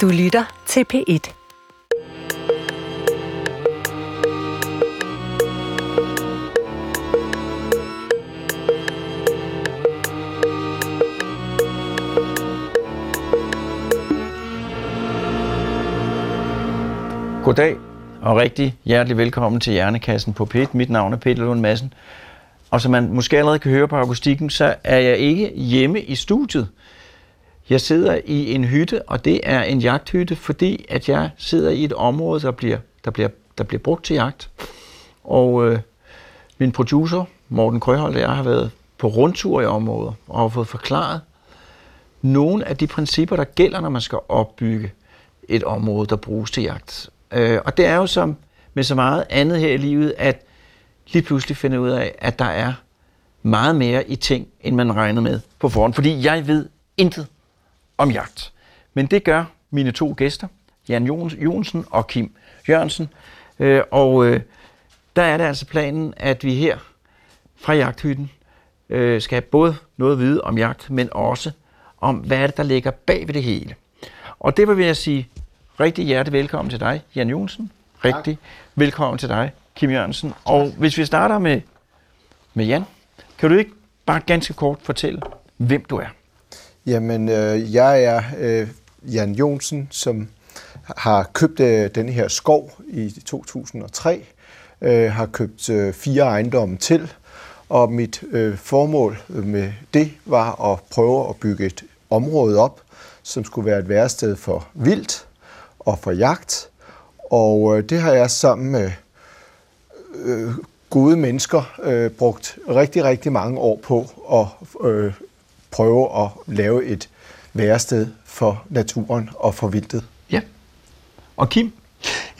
Du lytter til P1. Goddag og rigtig hjertelig velkommen til Hjernekassen på P1. Mit navn er Peter Lund Madsen. Og som man måske allerede kan høre på akustikken, så er jeg ikke hjemme i studiet. Jeg sidder i en hytte, og det er en jagthytte, fordi at jeg sidder i et område, der bliver, der bliver, der bliver brugt til jagt. Og øh, min producer, Morten Krøholt, og jeg har været på rundtur i området og har fået forklaret nogle af de principper, der gælder, når man skal opbygge et område, der bruges til jagt. Øh, og det er jo som med så meget andet her i livet, at lige pludselig finder ud af, at der er meget mere i ting, end man regnede med på forhånd. Fordi jeg ved intet om jagt. Men det gør mine to gæster, Jan Jonsen og Kim Jørgensen. Øh, og øh, der er det altså planen, at vi her fra jagthytten øh, skal have både noget at vide om jagt, men også om, hvad er det, der ligger bag ved det hele. Og det vil jeg sige rigtig hjertelig velkommen til dig, Jan Jonsen. Rigtig tak. velkommen til dig, Kim Jørgensen. Og hvis vi starter med, med Jan, kan du ikke bare ganske kort fortælle, hvem du er? Jamen, øh, jeg er øh, Jan Jonsen, som har købt øh, denne her skov i 2003, øh, har købt øh, fire ejendomme til, og mit øh, formål øh, med det var at prøve at bygge et område op, som skulle være et værested for vildt og for jagt. Og øh, det har jeg sammen med øh, gode mennesker øh, brugt rigtig, rigtig mange år på at øh, prøve at lave et værested for naturen og for vildtet. Ja. Og Kim?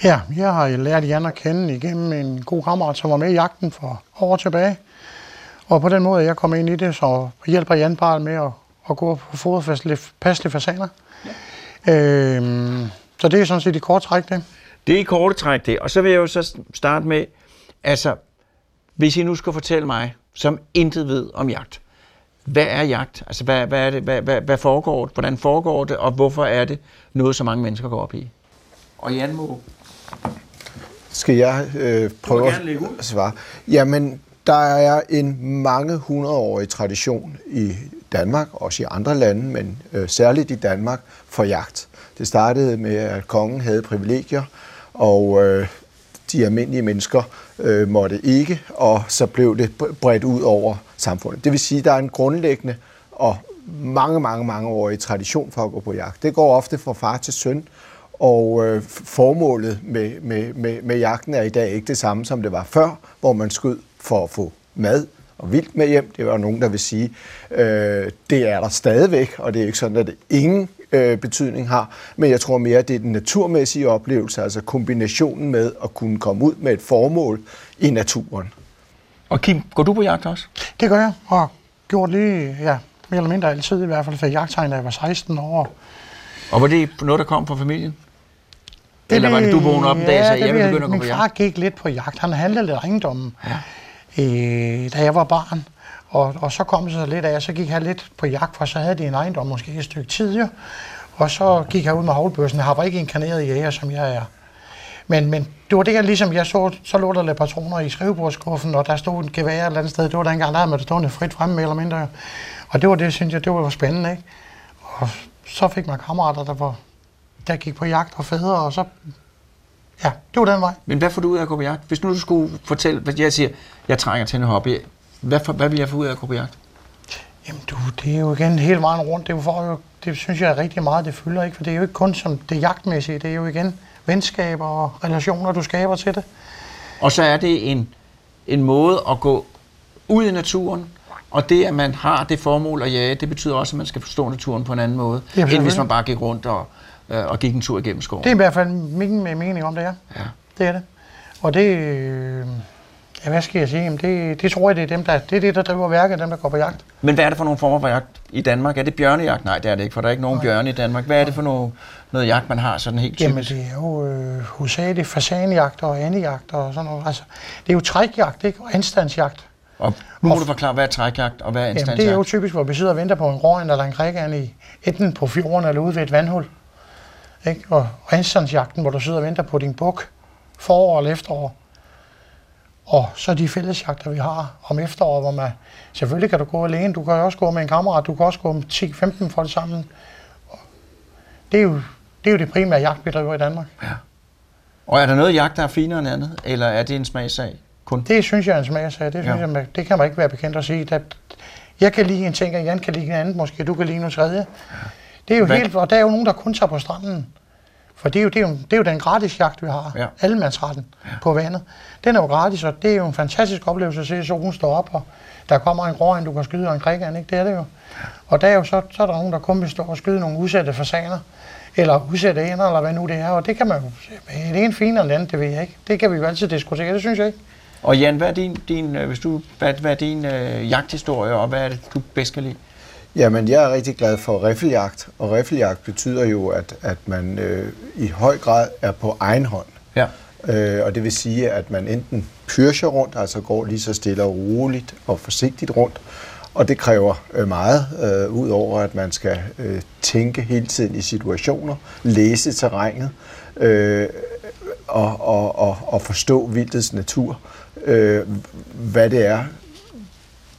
Ja, jeg har lært Jan at kende igennem en god kammerat, som var med i jagten for år tilbage. Og på den måde, jeg kom ind i det, så hjælper Jan bare med at, at gå på foderfæstlige passlige fasaner. Ja. Øhm, så det er sådan set i kort træk det. Det er i kort træk det. Og så vil jeg jo så starte med, altså, hvis I nu skal fortælle mig, som intet ved om jagt, hvad er jagt? Altså, hvad, hvad, er det, hvad, hvad, hvad foregår det? Hvordan foregår det? Og hvorfor er det noget, så mange mennesker går op i? Og Jan må... Skal jeg øh, prøve at svare? Jamen, der er en mange hundredårig tradition i Danmark, også i andre lande, men øh, særligt i Danmark, for jagt. Det startede med, at kongen havde privilegier, og øh, de almindelige mennesker øh, måtte ikke, og så blev det bredt ud over samfundet. Det vil sige, at der er en grundlæggende og mange, mange, mange år i tradition for at gå på jagt. Det går ofte fra far til søn, og øh, formålet med, med, med, med jagten er i dag ikke det samme, som det var før, hvor man skød for at få mad og vildt med hjem. Det var nogen, der vil sige, øh, det er der stadigvæk, og det er ikke sådan, at det ingen øh, betydning har. Men jeg tror mere, at det er den naturmæssige oplevelse, altså kombinationen med at kunne komme ud med et formål i naturen. Og Kim, går du på jagt også? Det gør jeg, og gjort lige, ja, mere eller mindre altid i hvert fald, for jagttegn, da jeg var 16 år. Og var det noget, der kom fra familien? Det Eller var det, du vågnede op en dag og sagde, jeg vil begynde at gå på jagt? Min far gik lidt på jagt. Han handlede lidt ejendommen, ja. øh, da jeg var barn. Og, og så kom det så lidt af, så gik han lidt på jagt, for så havde de en ejendom måske et stykke tid, jo. Og så gik jeg ud med havlbørsen. Jeg var ikke inkarneret jæger, som jeg er. Men, men det var det, jeg ligesom, jeg så, så lå der lidt patroner i skrivebordskuffen, og der stod en gevær et eller andet sted. Det var dengang, der med det stående frit fremme, eller mindre. Og det var det, synes jeg, det var spændende, ikke? Og så fik man kammerater, der, var, der gik på jagt og fædre, og så Ja, det var den vej. Men hvad får du ud af at gå på jagt? Hvis nu du skulle fortælle, hvad jeg siger, jeg trænger til en hobby, hvad, for, hvad vil jeg få ud af at gå på jagt? Jamen du, det er jo igen hele vejen rundt. Det, er for, jo, det synes jeg er rigtig meget, det fylder. Ikke? For det er jo ikke kun som det jagtmæssige, det er jo igen venskaber og relationer, du skaber til det. Og så er det en, en måde at gå ud i naturen, og det, at man har det formål at jage, det betyder også, at man skal forstå naturen på en anden måde, Jamen, end hvis man bare gik rundt og, øh, og gik en tur igennem skoven. Det er i hvert fald min mening om det, er. Ja. Det er det. Og det, øh, Ja, hvad skal jeg sige? Jamen, det, det tror jeg, det er, dem, der, det er det, der driver værket, dem, der går på jagt. Men hvad er det for nogle former for jagt i Danmark? Er det bjørnejagt? Nej, det er det ikke, for der er ikke nogen Nej. bjørne i Danmark. Hvad er det for noget, noget jagt, man har sådan helt typisk? Jamen, det er jo øh, hovedsageligt fasanjagt og andejagt og sådan noget. Altså, det er jo trækjagt, ikke? Og anstandsjagt. Og nu må du forklare, hvad er trækjagt og hvad er anstandsjagt? Jamen, det er jo typisk, hvor vi sidder og venter på en råand eller en krækand i enten på fjorden eller ude ved et vandhul. Ikke? Og rensjagten, hvor du sidder og venter på din buk, forår eller efterår. Og så de fællesjagter, vi har om efteråret, hvor man, selvfølgelig kan du gå alene, du kan også gå med en kammerat, du kan også gå med 10-15 folk sammen. Det er, jo, det er jo det primære jagt, vi driver i Danmark. Ja. Og er der noget jagt, der er finere end andet, eller er det en smagsag kun? Det synes jeg er en smagsag, det, synes ja. jeg, det kan man ikke være bekendt at sige. At jeg kan lide en ting, og Jan kan lide en anden, måske du kan lide noget tredje. Ja. Det er jo Hvad? helt, og der er jo nogen, der kun tager på stranden. For det er jo, det er jo, det er jo den gratis jagt, vi har. Ja. Allemandsretten ja. på vandet. Den er jo gratis, og det er jo en fantastisk oplevelse at se solen stå op, og der kommer en gråand, du kan skyde, og en krigan, ikke? Det er det jo. Og der er jo så, så er der nogen, der kun vil stå og skyde nogle udsætte fasaner, eller udsætte ender, eller hvad nu det er, og det kan man jo det er en finere end andet, det ved jeg ikke. Det kan vi jo altid diskutere, det synes jeg ikke. Og Jan, hvad er din, din øh, hvis du, hvad, hvad er din øh, jagthistorie, og hvad er det, du bedst kan lide? Jamen, jeg er rigtig glad for riffeljagt, og riffeljagt betyder jo, at, at man øh, i høj grad er på egen hånd. Ja. Øh, og det vil sige, at man enten pyrscher rundt, altså går lige så stille og roligt og forsigtigt rundt, og det kræver øh, meget, øh, udover at man skal øh, tænke hele tiden i situationer, læse terrænet øh, og, og, og, og forstå vildets natur, øh, hvad det er,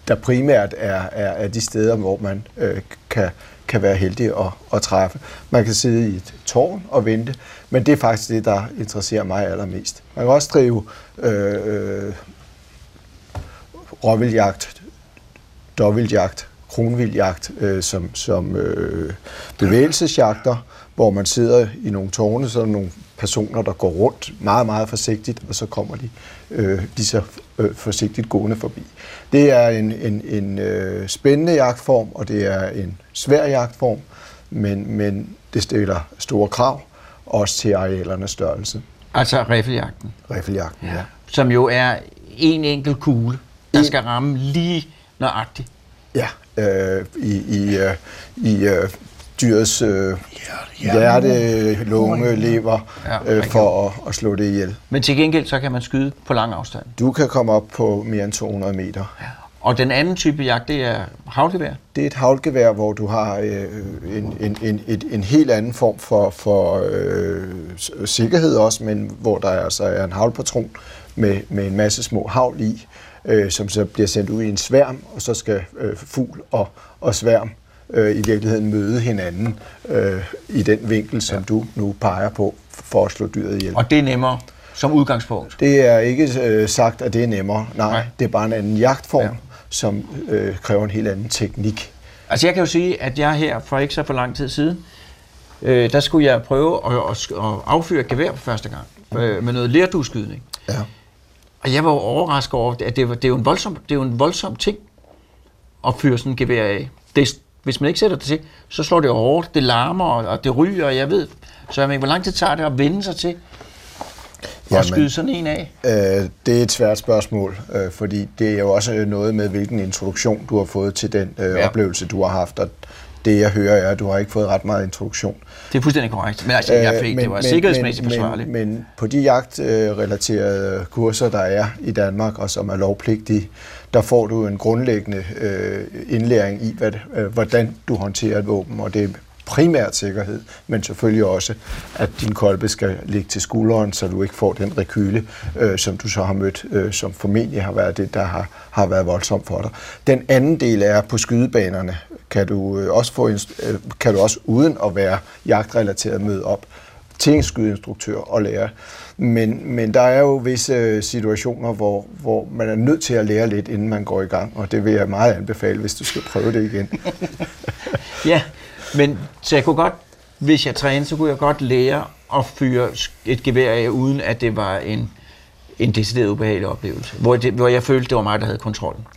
der primært er, er, er de steder, hvor man øh, kan, kan være heldig at, at træffe. Man kan sidde i et tårn og vente, men det er faktisk det, der interesserer mig allermest. Man kan også drive øh, øh, råvildjagt, dobbeltjagt, kronvildjagt øh, som, som øh, bevægelsesjagter, hvor man sidder i nogle tårne, så er der nogle personer, der går rundt meget, meget forsigtigt, og så kommer de øh, lige så øh, forsigtigt gående forbi. Det er en, en, en øh, spændende jagtform, og det er en svær jagtform, men, men det stiller store krav, også til arealernes størrelse. Altså riffeljagten? Riffeljagten, ja. ja. Som jo er en enkelt kugle, der en... skal ramme lige nøjagtigt. Ja, øh, i, i, øh, i øh, dyrets øh, hjerte, lunge, lever, øh, for at, at slå det ihjel. Men til gengæld, så kan man skyde på lang afstand. Du kan komme op på mere end 200 meter. Ja. Og den anden type jagt, det er havlgevær? Det er et havlgevær, hvor du har øh, en, en, en, et, en helt anden form for, for øh, sikkerhed også, men hvor der altså er en havlpatron med, med en masse små havl i, øh, som så bliver sendt ud i en sværm, og så skal øh, fugl og, og sværm øh, i virkeligheden møde hinanden øh, i den vinkel, som ja. du nu peger på for at slå dyret ihjel. Og det er nemmere som udgangspunkt? Det er ikke øh, sagt, at det er nemmere. Nej, Nej, det er bare en anden jagtform, ja. som øh, kræver en helt anden teknik. Altså jeg kan jo sige, at jeg her for ikke så for lang tid siden, øh, der skulle jeg prøve at, at, at affyre et gevær for første gang øh, med noget lerdusskydning. Ja. Og jeg var jo overrasket over, at det, var, det, er jo en voldsom, det er jo en voldsom ting at fyre sådan en gevær af. Det, hvis man ikke sætter det til, så slår det hårdt, det larmer, og det ryger, og jeg ved. Så jeg mener, hvor lang tid tager det at vende sig til Jamen, at skyde sådan en af? Øh, det er et svært spørgsmål, øh, fordi det er jo også noget med, hvilken introduktion du har fået til den øh, ja. oplevelse, du har haft. Og det jeg hører er, at du har ikke fået ret meget introduktion. Det er fuldstændig korrekt, men altså, jeg fik, øh, men, det var men, sikkerhedsmæssigt forsvarligt. Men, men på de jagtrelaterede kurser, der er i Danmark, og som er lovpligtige, der får du en grundlæggende øh, indlæring i, hvad, øh, hvordan du håndterer et våben, og det er primært sikkerhed, men selvfølgelig også, at din kolbe skal ligge til skulderen, så du ikke får den rekyle, øh, som du så har mødt, øh, som formentlig har været det, der har, har været voldsomt for dig. Den anden del er på skydebanerne. Kan du, øh, også få, øh, kan du også uden at være jagtrelateret møde op til en skydeinstruktør og lære. Men, men der er jo visse situationer, hvor, hvor man er nødt til at lære lidt, inden man går i gang, og det vil jeg meget anbefale, hvis du skal prøve det igen. ja, men så jeg kunne godt, hvis jeg trænede, så kunne jeg godt lære at fyre et gevær af, uden at det var en, en decideret ubehagelig oplevelse, hvor, det, hvor jeg følte, det var mig, der havde kontrollen.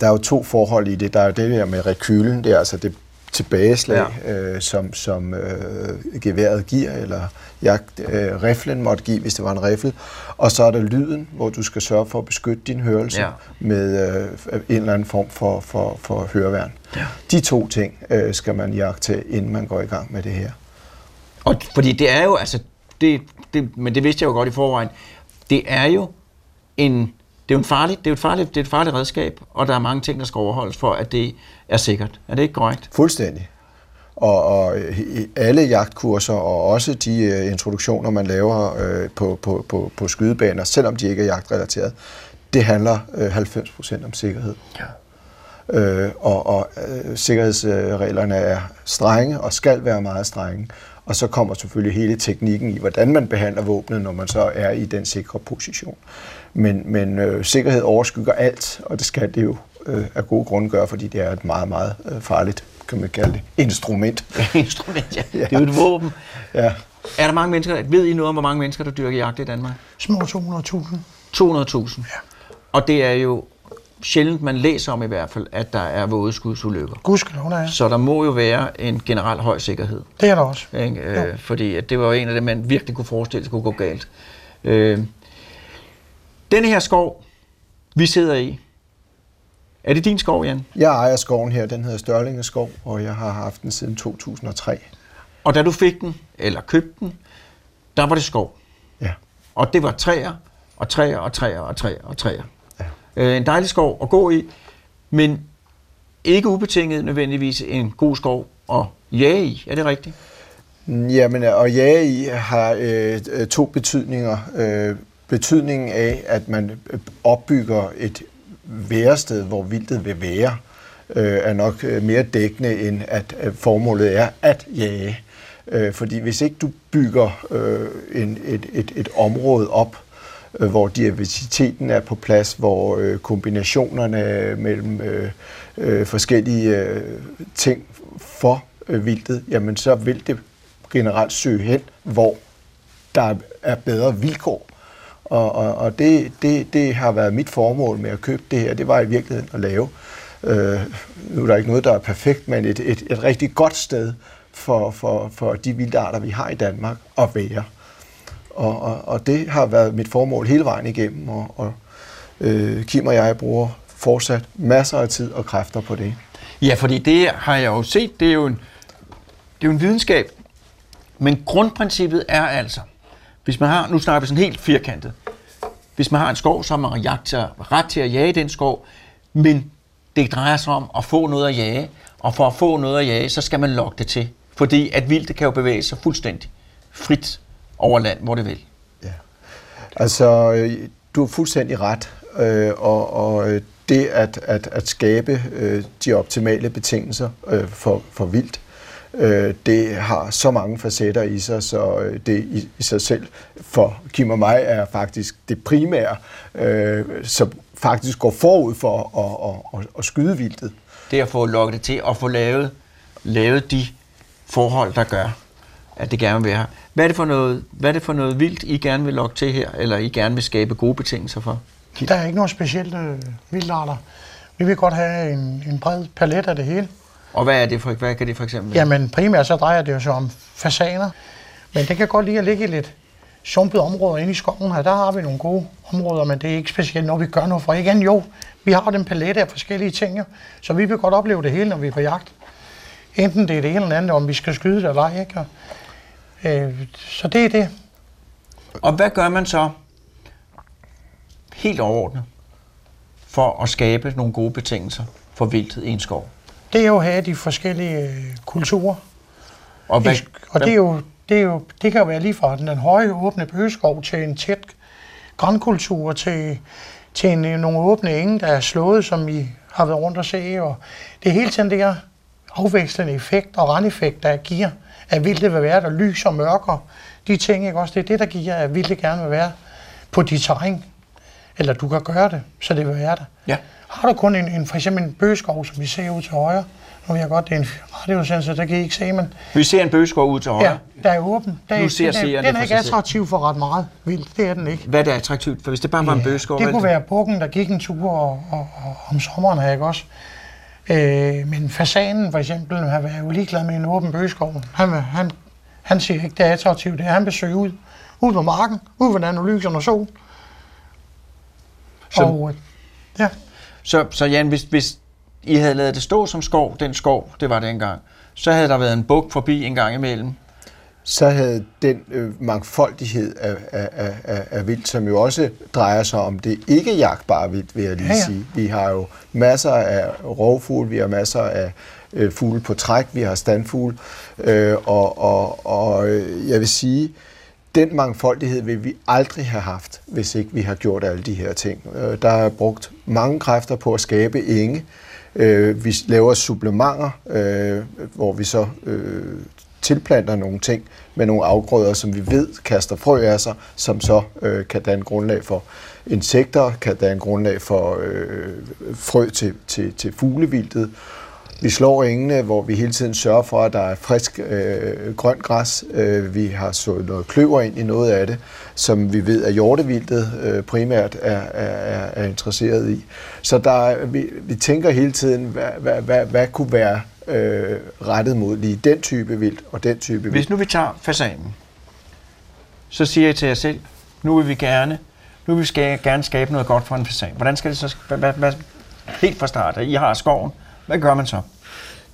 Der er jo to forhold i det. Der er jo det her med rekylen, det er altså det tilbageslag, ja. øh, som, som øh, geværet giver, eller jagt, øh, riflen måtte give, hvis det var en rifle. Og så er der lyden, hvor du skal sørge for at beskytte din hørelse ja. med øh, en eller anden form for, for, for høreværn. Ja. De to ting øh, skal man jagte, inden man går i gang med det her. Og fordi det er jo, altså, det, det, men det vidste jeg jo godt i forvejen, det er jo en det er jo en farlig, det er et farligt, det er et farligt redskab, og der er mange ting, der skal overholdes for, at det er sikkert. Er det ikke korrekt? Fuldstændig. Og, og alle jagtkurser og også de uh, introduktioner, man laver uh, på, på, på, på skydebaner, selvom de ikke er jagtrelateret, det handler uh, 90% om sikkerhed. Ja. Øh, og og øh, sikkerhedsreglerne er strenge og skal være meget strenge. Og så kommer selvfølgelig hele teknikken i, hvordan man behandler våbnet, når man så er i den sikre position. Men, men øh, sikkerhed overskygger alt, og det skal det jo øh, af gode grunde gøre, fordi det er et meget, meget øh, farligt, kan man kalde det, instrument. instrument, ja. ja. Det er jo et våben. Ja. Er der mange mennesker, ved I noget om, hvor mange mennesker, der dyrker jagt i Danmark? Små 200.000. 200.000? Ja. Og det er jo sjældent, man læser om i hvert fald, at der er vådeskudsulykker. Gudskelov, der er. Så der må jo være en generel høj sikkerhed. Det er der også. Ikke? Øh, fordi at det var jo en af dem, man virkelig kunne forestille sig kunne gå galt. Øh, denne her skov, vi sidder i, er det din skov, Jan? Jeg ejer skoven her, den hedder Størlinge Skov, og jeg har haft den siden 2003. Og da du fik den, eller købte den, der var det skov. Ja. Og det var træer, og træer, og træer, og træer, og træer. Øh, en dejlig skov at gå i, men ikke ubetinget nødvendigvis en god skov at jage i. Er det rigtigt? Jamen, at jage i har øh, to betydninger. Øh, betydningen af, at man øh, opbygger et værested, hvor vildtet vil være, øh, er nok øh, mere dækkende, end at øh, formålet er at jage. Øh, fordi hvis ikke du bygger øh, en, et, et, et område op, øh, hvor diversiteten er på plads, hvor øh, kombinationerne mellem øh, øh, forskellige øh, ting for øh, vildtet, jamen så vil det generelt søge hen, hvor der er bedre vilkår. Og, og, og det, det, det har været mit formål med at købe det her. Det var i virkeligheden at lave. Øh, nu er der ikke noget, der er perfekt, men et, et, et rigtig godt sted for, for, for de vilde arter, vi har i Danmark, at være. Og, og, og det har været mit formål hele vejen igennem, og, og øh, Kim og jeg bruger fortsat masser af tid og kræfter på det. Ja, fordi det har jeg jo set, det er jo en, det er jo en videnskab, men grundprincippet er altså, hvis man har, nu snakker vi sådan helt firkantet, hvis man har en skov, så har man ret til at jage den skov, men det drejer sig om at få noget at jage, og for at få noget at jage, så skal man lokke det til. Fordi at vildt kan jo bevæge sig fuldstændig frit over land, hvor det vil. Ja. Altså, øh, du har fuldstændig ret, øh, og, og øh, det at, at, at skabe øh, de optimale betingelser øh, for, for vildt, det har så mange facetter i sig, så det i, i sig selv for Kim og mig er faktisk det primære, som faktisk går forud for at, at, at, at skyde vildtet. Det at få lukket det til og få lavet, lavet de forhold, der gør, at det gerne vil være. Hvad er det for noget, hvad er det for noget vildt, I gerne vil lokke til her, eller I gerne vil skabe gode betingelser for? Der er ikke nogen specielle øh, vildarter. Vi vil godt have en, en bred palet af det hele. Og hvad er det for, hvad kan det for eksempel være? Jamen primært så drejer det jo sig om fasaner. Men det kan godt lide at ligge i lidt sumpet områder inde i skoven her. Der har vi nogle gode områder, men det er ikke specielt, når vi gør noget for. Igen jo, vi har den palette af forskellige ting, jo. så vi vil godt opleve det hele, når vi er på jagt. Enten det er det ene eller andet, om vi skal skyde det eller ej. Ikke? Og Øh, så det er det. Og hvad gør man så helt overordnet for at skabe nogle gode betingelser for vildhed i en skov? Det er jo at have de forskellige øh, kulturer. Og, hvad, og det, er jo, det, er jo, det kan jo være lige fra den, den høje åbne bøgeskov til en tæt grænkultur, til, til en, nogle åbne enge, der er slået, som I har været rundt og se. Og det er hele tiden det her afvekslende effekt og randeffekt, der giver at vildtet vil være der, lys og mørker, de ting, ikke også? Det er det, der giver, at vildtet gerne vil være på dit terræn. Eller du kan gøre det, så det vil være der. Ja. Har du kun en, en, for eksempel en bøgeskov, som vi ser ud til højre, nu ved jeg godt, det er en radiosensor, der kan I ikke se, men... Vi ser en bøgeskov ud til højre. Ja, der er åben. Der nu ser den, er, den er ikke attraktiv for ret meget vildt, det er den ikke. Hvad er det attraktivt? For hvis det bare var en bøgeskov... Det kunne være bukken, der gik en tur og, og, og, om sommeren her, ikke også? Øh, men fasanen for eksempel, han er jo ligeglad med en åben bøgeskov. Han, han han siger ikke, det er attraktivt. Det er, han besøger ud, ud på marken, ud på den analyserne og sol. Så, og, øh, ja. Så, så Jan, hvis, hvis I havde lavet det stå som skov, den skov, det var det engang, så havde der været en buk forbi en gang imellem. Så havde den øh, mangfoldighed af, af, af, af vildt, som jo også drejer sig om det ikke jagtbare vildt, vil jeg lige ja, ja. sige. Vi har jo masser af rovfugle, vi har masser af øh, fugle på træk, vi har standfugle, øh, og, og, og øh, jeg vil sige, den mangfoldighed vil vi aldrig have haft, hvis ikke vi har gjort alle de her ting. Øh, der er brugt mange kræfter på at skabe enge. Øh, vi laver supplementer, øh, hvor vi så øh, tilplanter nogle ting med nogle afgrøder, som vi ved kaster frø af sig, som så øh, kan danne grundlag for insekter, kan danne grundlag for øh, frø til, til, til fuglevildet. Vi slår engene, hvor vi hele tiden sørger for, at der er frisk øh, grønt græs. Øh, vi har sået noget kløver ind i noget af det, som vi ved, at hjortevildet øh, primært er, er, er interesseret i. Så der, vi, vi tænker hele tiden, hvad, hvad, hvad, hvad kunne være øh, rettet mod lige den type vildt og den type vildt. Hvis nu vi tager fasanen, så siger jeg til jer selv, nu vil vi gerne, nu vil vi skal, gerne skabe noget godt for en fasan. Hvordan skal det så, hvad, hvad, helt fra start, I har skoven, hvad gør man så?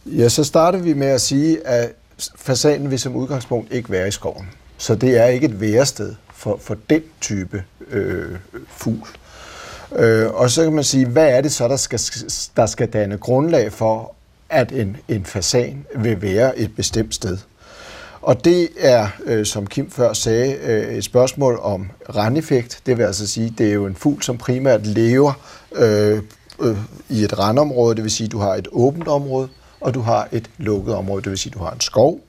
Ja, så starter vi med at sige, at fasanen vil som udgangspunkt ikke være i skoven. Så det er ikke et værested for, for den type øh, fugl. Øh, og så kan man sige, hvad er det så, der skal, der skal danne grundlag for, at en, en fasan vil være et bestemt sted. Og det er, øh, som Kim før sagde, øh, et spørgsmål om randeffekt. Det vil altså sige, det er jo en fugl, som primært lever øh, øh, i et randområde, det vil sige, du har et åbent område, og du har et lukket område, det vil sige, du har en skov,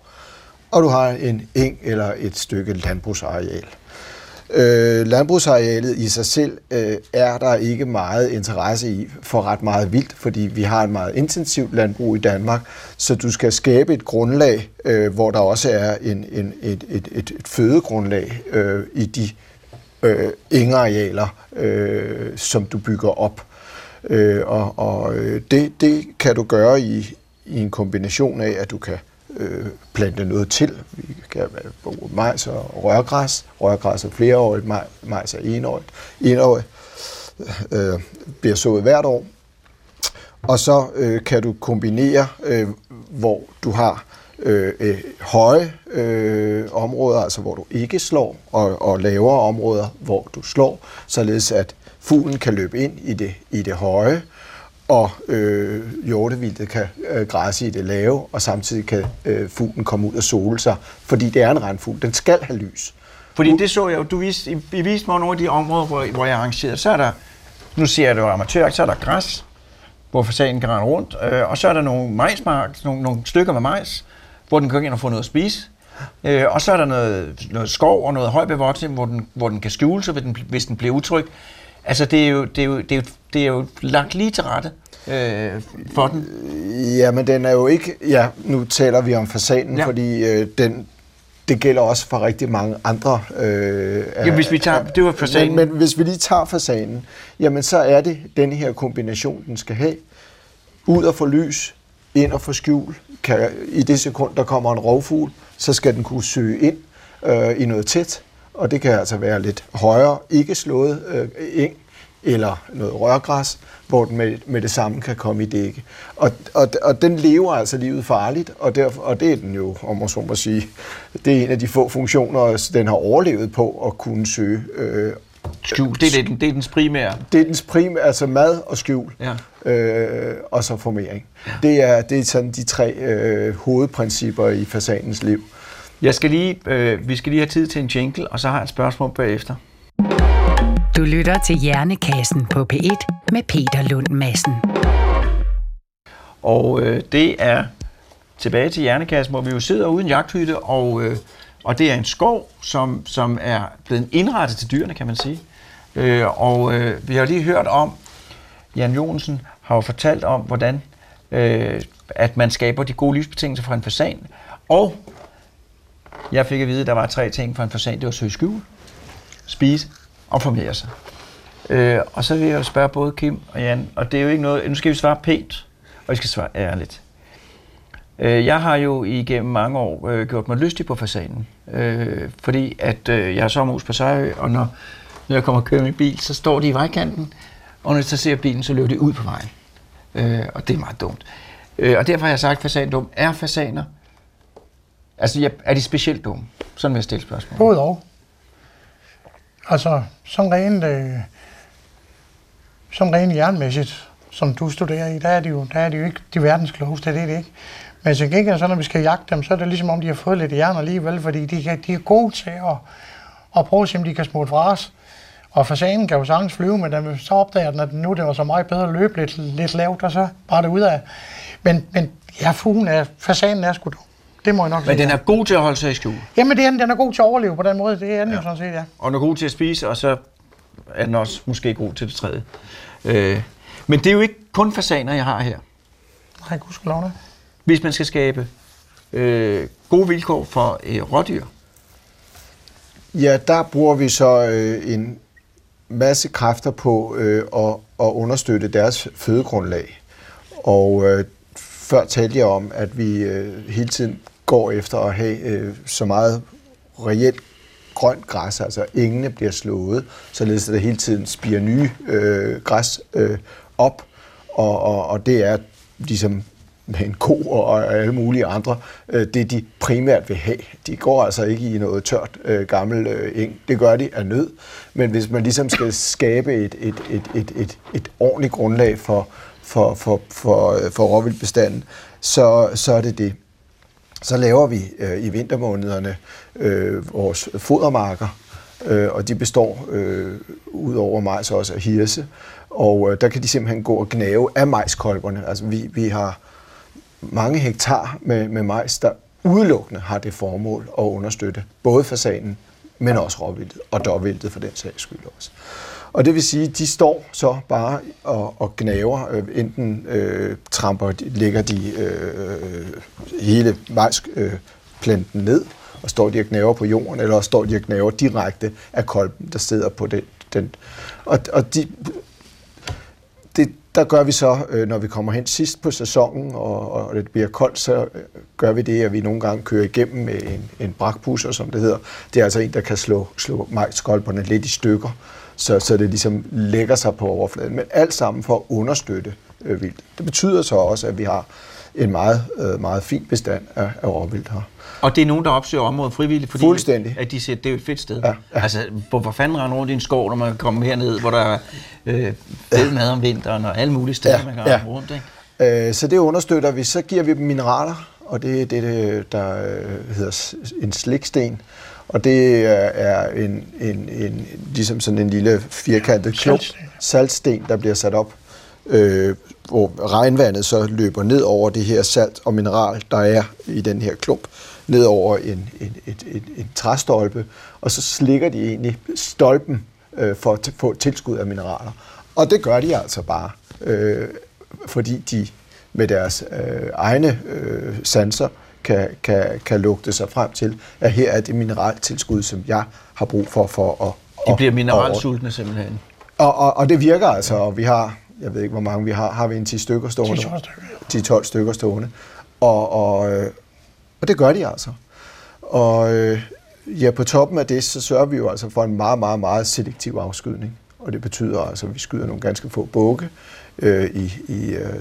og du har en eng eller et stykke landbrugsareal. Øh, landbrugsarealet i sig selv øh, er der ikke meget interesse i for ret meget vildt, fordi vi har et meget intensivt landbrug i Danmark, så du skal skabe et grundlag, øh, hvor der også er en, en, et, et, et, et fødegrundlag øh, i de øh, engarealer, øh, som du bygger op. Øh, og og øh, det, det kan du gøre i, i en kombination af, at du kan øh, plante noget til. Vi kan bruge majs og rørgræs. Rørgræs er flereårigt, majs er enårigt. Enårigt øh, bliver sået hvert år. Og så øh, kan du kombinere, øh, hvor du har øh, øh, høje øh, områder, altså hvor du ikke slår, og, og lavere områder, hvor du slår, således at fuglen kan løbe ind i det, i det høje, og øh, hjortevildet kan øh, græsse i det lave, og samtidig kan øh, fuglen komme ud og sole sig, fordi det er en regnfugl. Den skal have lys. Fordi det så jeg jo, du viste, I viste mig nogle af de områder, hvor, hvor jeg arrangerede. Så er der, nu ser jeg det jo amatør, så er der græs, hvor fasanen kan rende rundt, øh, og så er der nogle majsmark, nogle, nogle stykker med majs, hvor den kan gå ind og få noget at spise. Øh, og så er der noget, noget skov og noget højbevoksning, hvor den, hvor den kan skjule sig, hvis den, hvis den bliver utryg. Altså, det er jo, det er jo, det er jo, det er jo lagt lige til rette øh, for den. Ja, men den er jo ikke... Ja, nu taler vi om fasanen, ja. fordi øh, den, det gælder også for rigtig mange andre. Øh, ja, hvis vi tager, det var fasanen. Men, men hvis vi lige tager fasanen, jamen så er det den her kombination, den skal have. Ud og få lys, ind og få skjul. Kan, I det sekund, der kommer en rovfugl, så skal den kunne søge ind øh, i noget tæt og det kan altså være lidt højere, ikke slået øh, eng eller noget rørgræs, hvor den med, med det samme kan komme i dække. Og, og, og den lever altså livet farligt, og, derfor, og det er den jo, om man så må sige, det er en af de få funktioner, den har overlevet på at kunne søge øh, Skjul, det er, det, det er dens primære. Det er dens primære, altså mad og skjul, ja. øh, og så formering. Ja. Det, er, det er sådan de tre øh, hovedprincipper i fasanens liv. Jeg skal lige, øh, vi skal lige have tid til en jingle, og så har jeg et spørgsmål bagefter. Du lytter til Hjernekassen på P1 med Peter Lund Madsen. Og øh, det er tilbage til Hjernekassen, hvor vi jo sidder uden jagthytte, og, øh, og det er en skov, som, som er blevet indrettet til dyrene, kan man sige. Øh, og øh, vi har lige hørt om, Jan Jonsen har jo fortalt om, hvordan øh, at man skaber de gode livsbetingelser for en fasan. Og jeg fik at vide, at der var tre ting for en fasan. Det var søge skjul, spise og formere sig. Øh, og så vil jeg jo spørge både Kim og Jan, og det er jo ikke noget, nu skal vi svare pænt, og vi skal svare ærligt. Øh, jeg har jo igennem mange år øh, gjort mig lystig på fasanen, øh, fordi at øh, jeg er sommerhus på Sejø, og når, når jeg kommer og kører min bil, så står de i vejkanten, og når jeg så ser bilen, så løber de ud på vejen. Øh, og det er meget dumt. Øh, og derfor har jeg sagt, at fasandum Er fasaner Altså, ja, er de specielt dumme? Sådan vil jeg stille spørgsmål. Både og. Altså, som rent, øh, som rent jernmæssigt, som du studerer i, der er de jo, der er de jo ikke de verdens klogeste, det er det ikke. Men til gengæld, så når vi skal jagte dem, så er det ligesom om, de har fået lidt jern alligevel, fordi de, kan, de er gode til at, at prøve at se, om de kan smutte fra os. Og fasanen kan jo sagtens flyve, men den, så opdager den, at nu det var så meget bedre at løbe lidt, lidt lavt, og så bare det ud af. Men, men ja, fuglen er, fasanen er sgu dum. Det må jeg nok Men sige. den er god til at holde sig i skjul. Jamen, det er, den den er god til at overleve på den måde. Det er den ja. jo sådan set, ja. Og den er god til at spise, og så er den også måske god til det tredje. Øh, men det er jo ikke kun fasaner, jeg har her. Nej, gudskelov da. Hvis man skal skabe øh, gode vilkår for øh, rådyr, Ja, der bruger vi så øh, en masse kræfter på øh, at, at understøtte deres fødegrundlag. Og øh, før talte jeg om, at vi øh, hele tiden går efter at have øh, så meget reelt grønt græs, altså engene bliver slået, således at der hele tiden spiger nye øh, græs øh, op, og, og, og det er ligesom med en ko og alle mulige andre, øh, det de primært vil have. De går altså ikke i noget tørt øh, gammel øh, eng. Det gør de af nød. Men hvis man ligesom skal skabe et, et, et, et, et, et ordentligt grundlag for, for, for, for, øh, for råvildbestanden, så, så er det det. Så laver vi øh, i vintermånederne øh, vores fodermarker, øh, og de består øh, ud over majs også af hirse. Og øh, der kan de simpelthen gå og gnave af majskolberne. Altså vi, vi har mange hektar med, med majs, der udelukkende har det formål at understøtte både fasanen, men også råvildet, og dårvildet for den sags skyld også. Og det vil sige, de står så bare og, og gnaver, øh, enten øh, tramper, de, lægger de øh, hele majsplanten øh, planten ned, og står de og gnaver på jorden, eller også står de og gnaver direkte af kolben, der sidder på den. den. Og, og de, det, der gør vi så, øh, når vi kommer hen sidst på sæsonen, og, og det bliver koldt, så øh, gør vi det, at vi nogle gange kører igennem med en, en brakpusser, som det hedder. Det er altså en, der kan slå, slå majskolberne lidt i stykker, så, så det ligesom lægger sig på overfladen. Men alt sammen for at understøtte øh, vildt. Det betyder så også, at vi har en meget, øh, meget fin bestand af, af råvildt her. og det er nogen, der opsøger området frivilligt, fordi Fuldstændig. at de siger, at det er et fedt sted. Ja, ja. Altså, hvorfor fanden rende rundt i en skov, når man kan komme herned, hvor der er øh, fed mad om vinteren, og alle mulige steder, Ja, man kan ja. rende rundt, ikke? Øh, Så det understøtter vi. Så giver vi dem mineraler, og det er det, der øh, hedder en sliksten. Og det er- er en, en, en, ligesom sådan en lille firkantet klump, Saltsten. der bliver sat op, øh, hvor regnvandet så løber ned over det her salt og mineral, der er i den her klump, ned over en, en, et, et, en træstolpe, og så slikker de egentlig stolpen øh, for at få tilskud af mineraler. Og det gør de altså bare, øh, fordi de med deres øh, egne øh, sanser kan, kan, kan lugte sig frem til, at her er det mineraltilskud, som jeg har brug for for at... De bliver mineralsultne simpelthen. og, og, og det virker altså, og vi har, jeg ved ikke hvor mange vi har, har vi en 10 stykker stående? 10-12 stykker. 10-12 stykker stående. Og, og, øh, og det gør de altså. Og øh, ja, på toppen af det, så sørger vi jo altså for en meget, meget, meget selektiv afskydning. Og det betyder altså, at vi skyder nogle ganske få bukke øh, i, i øh,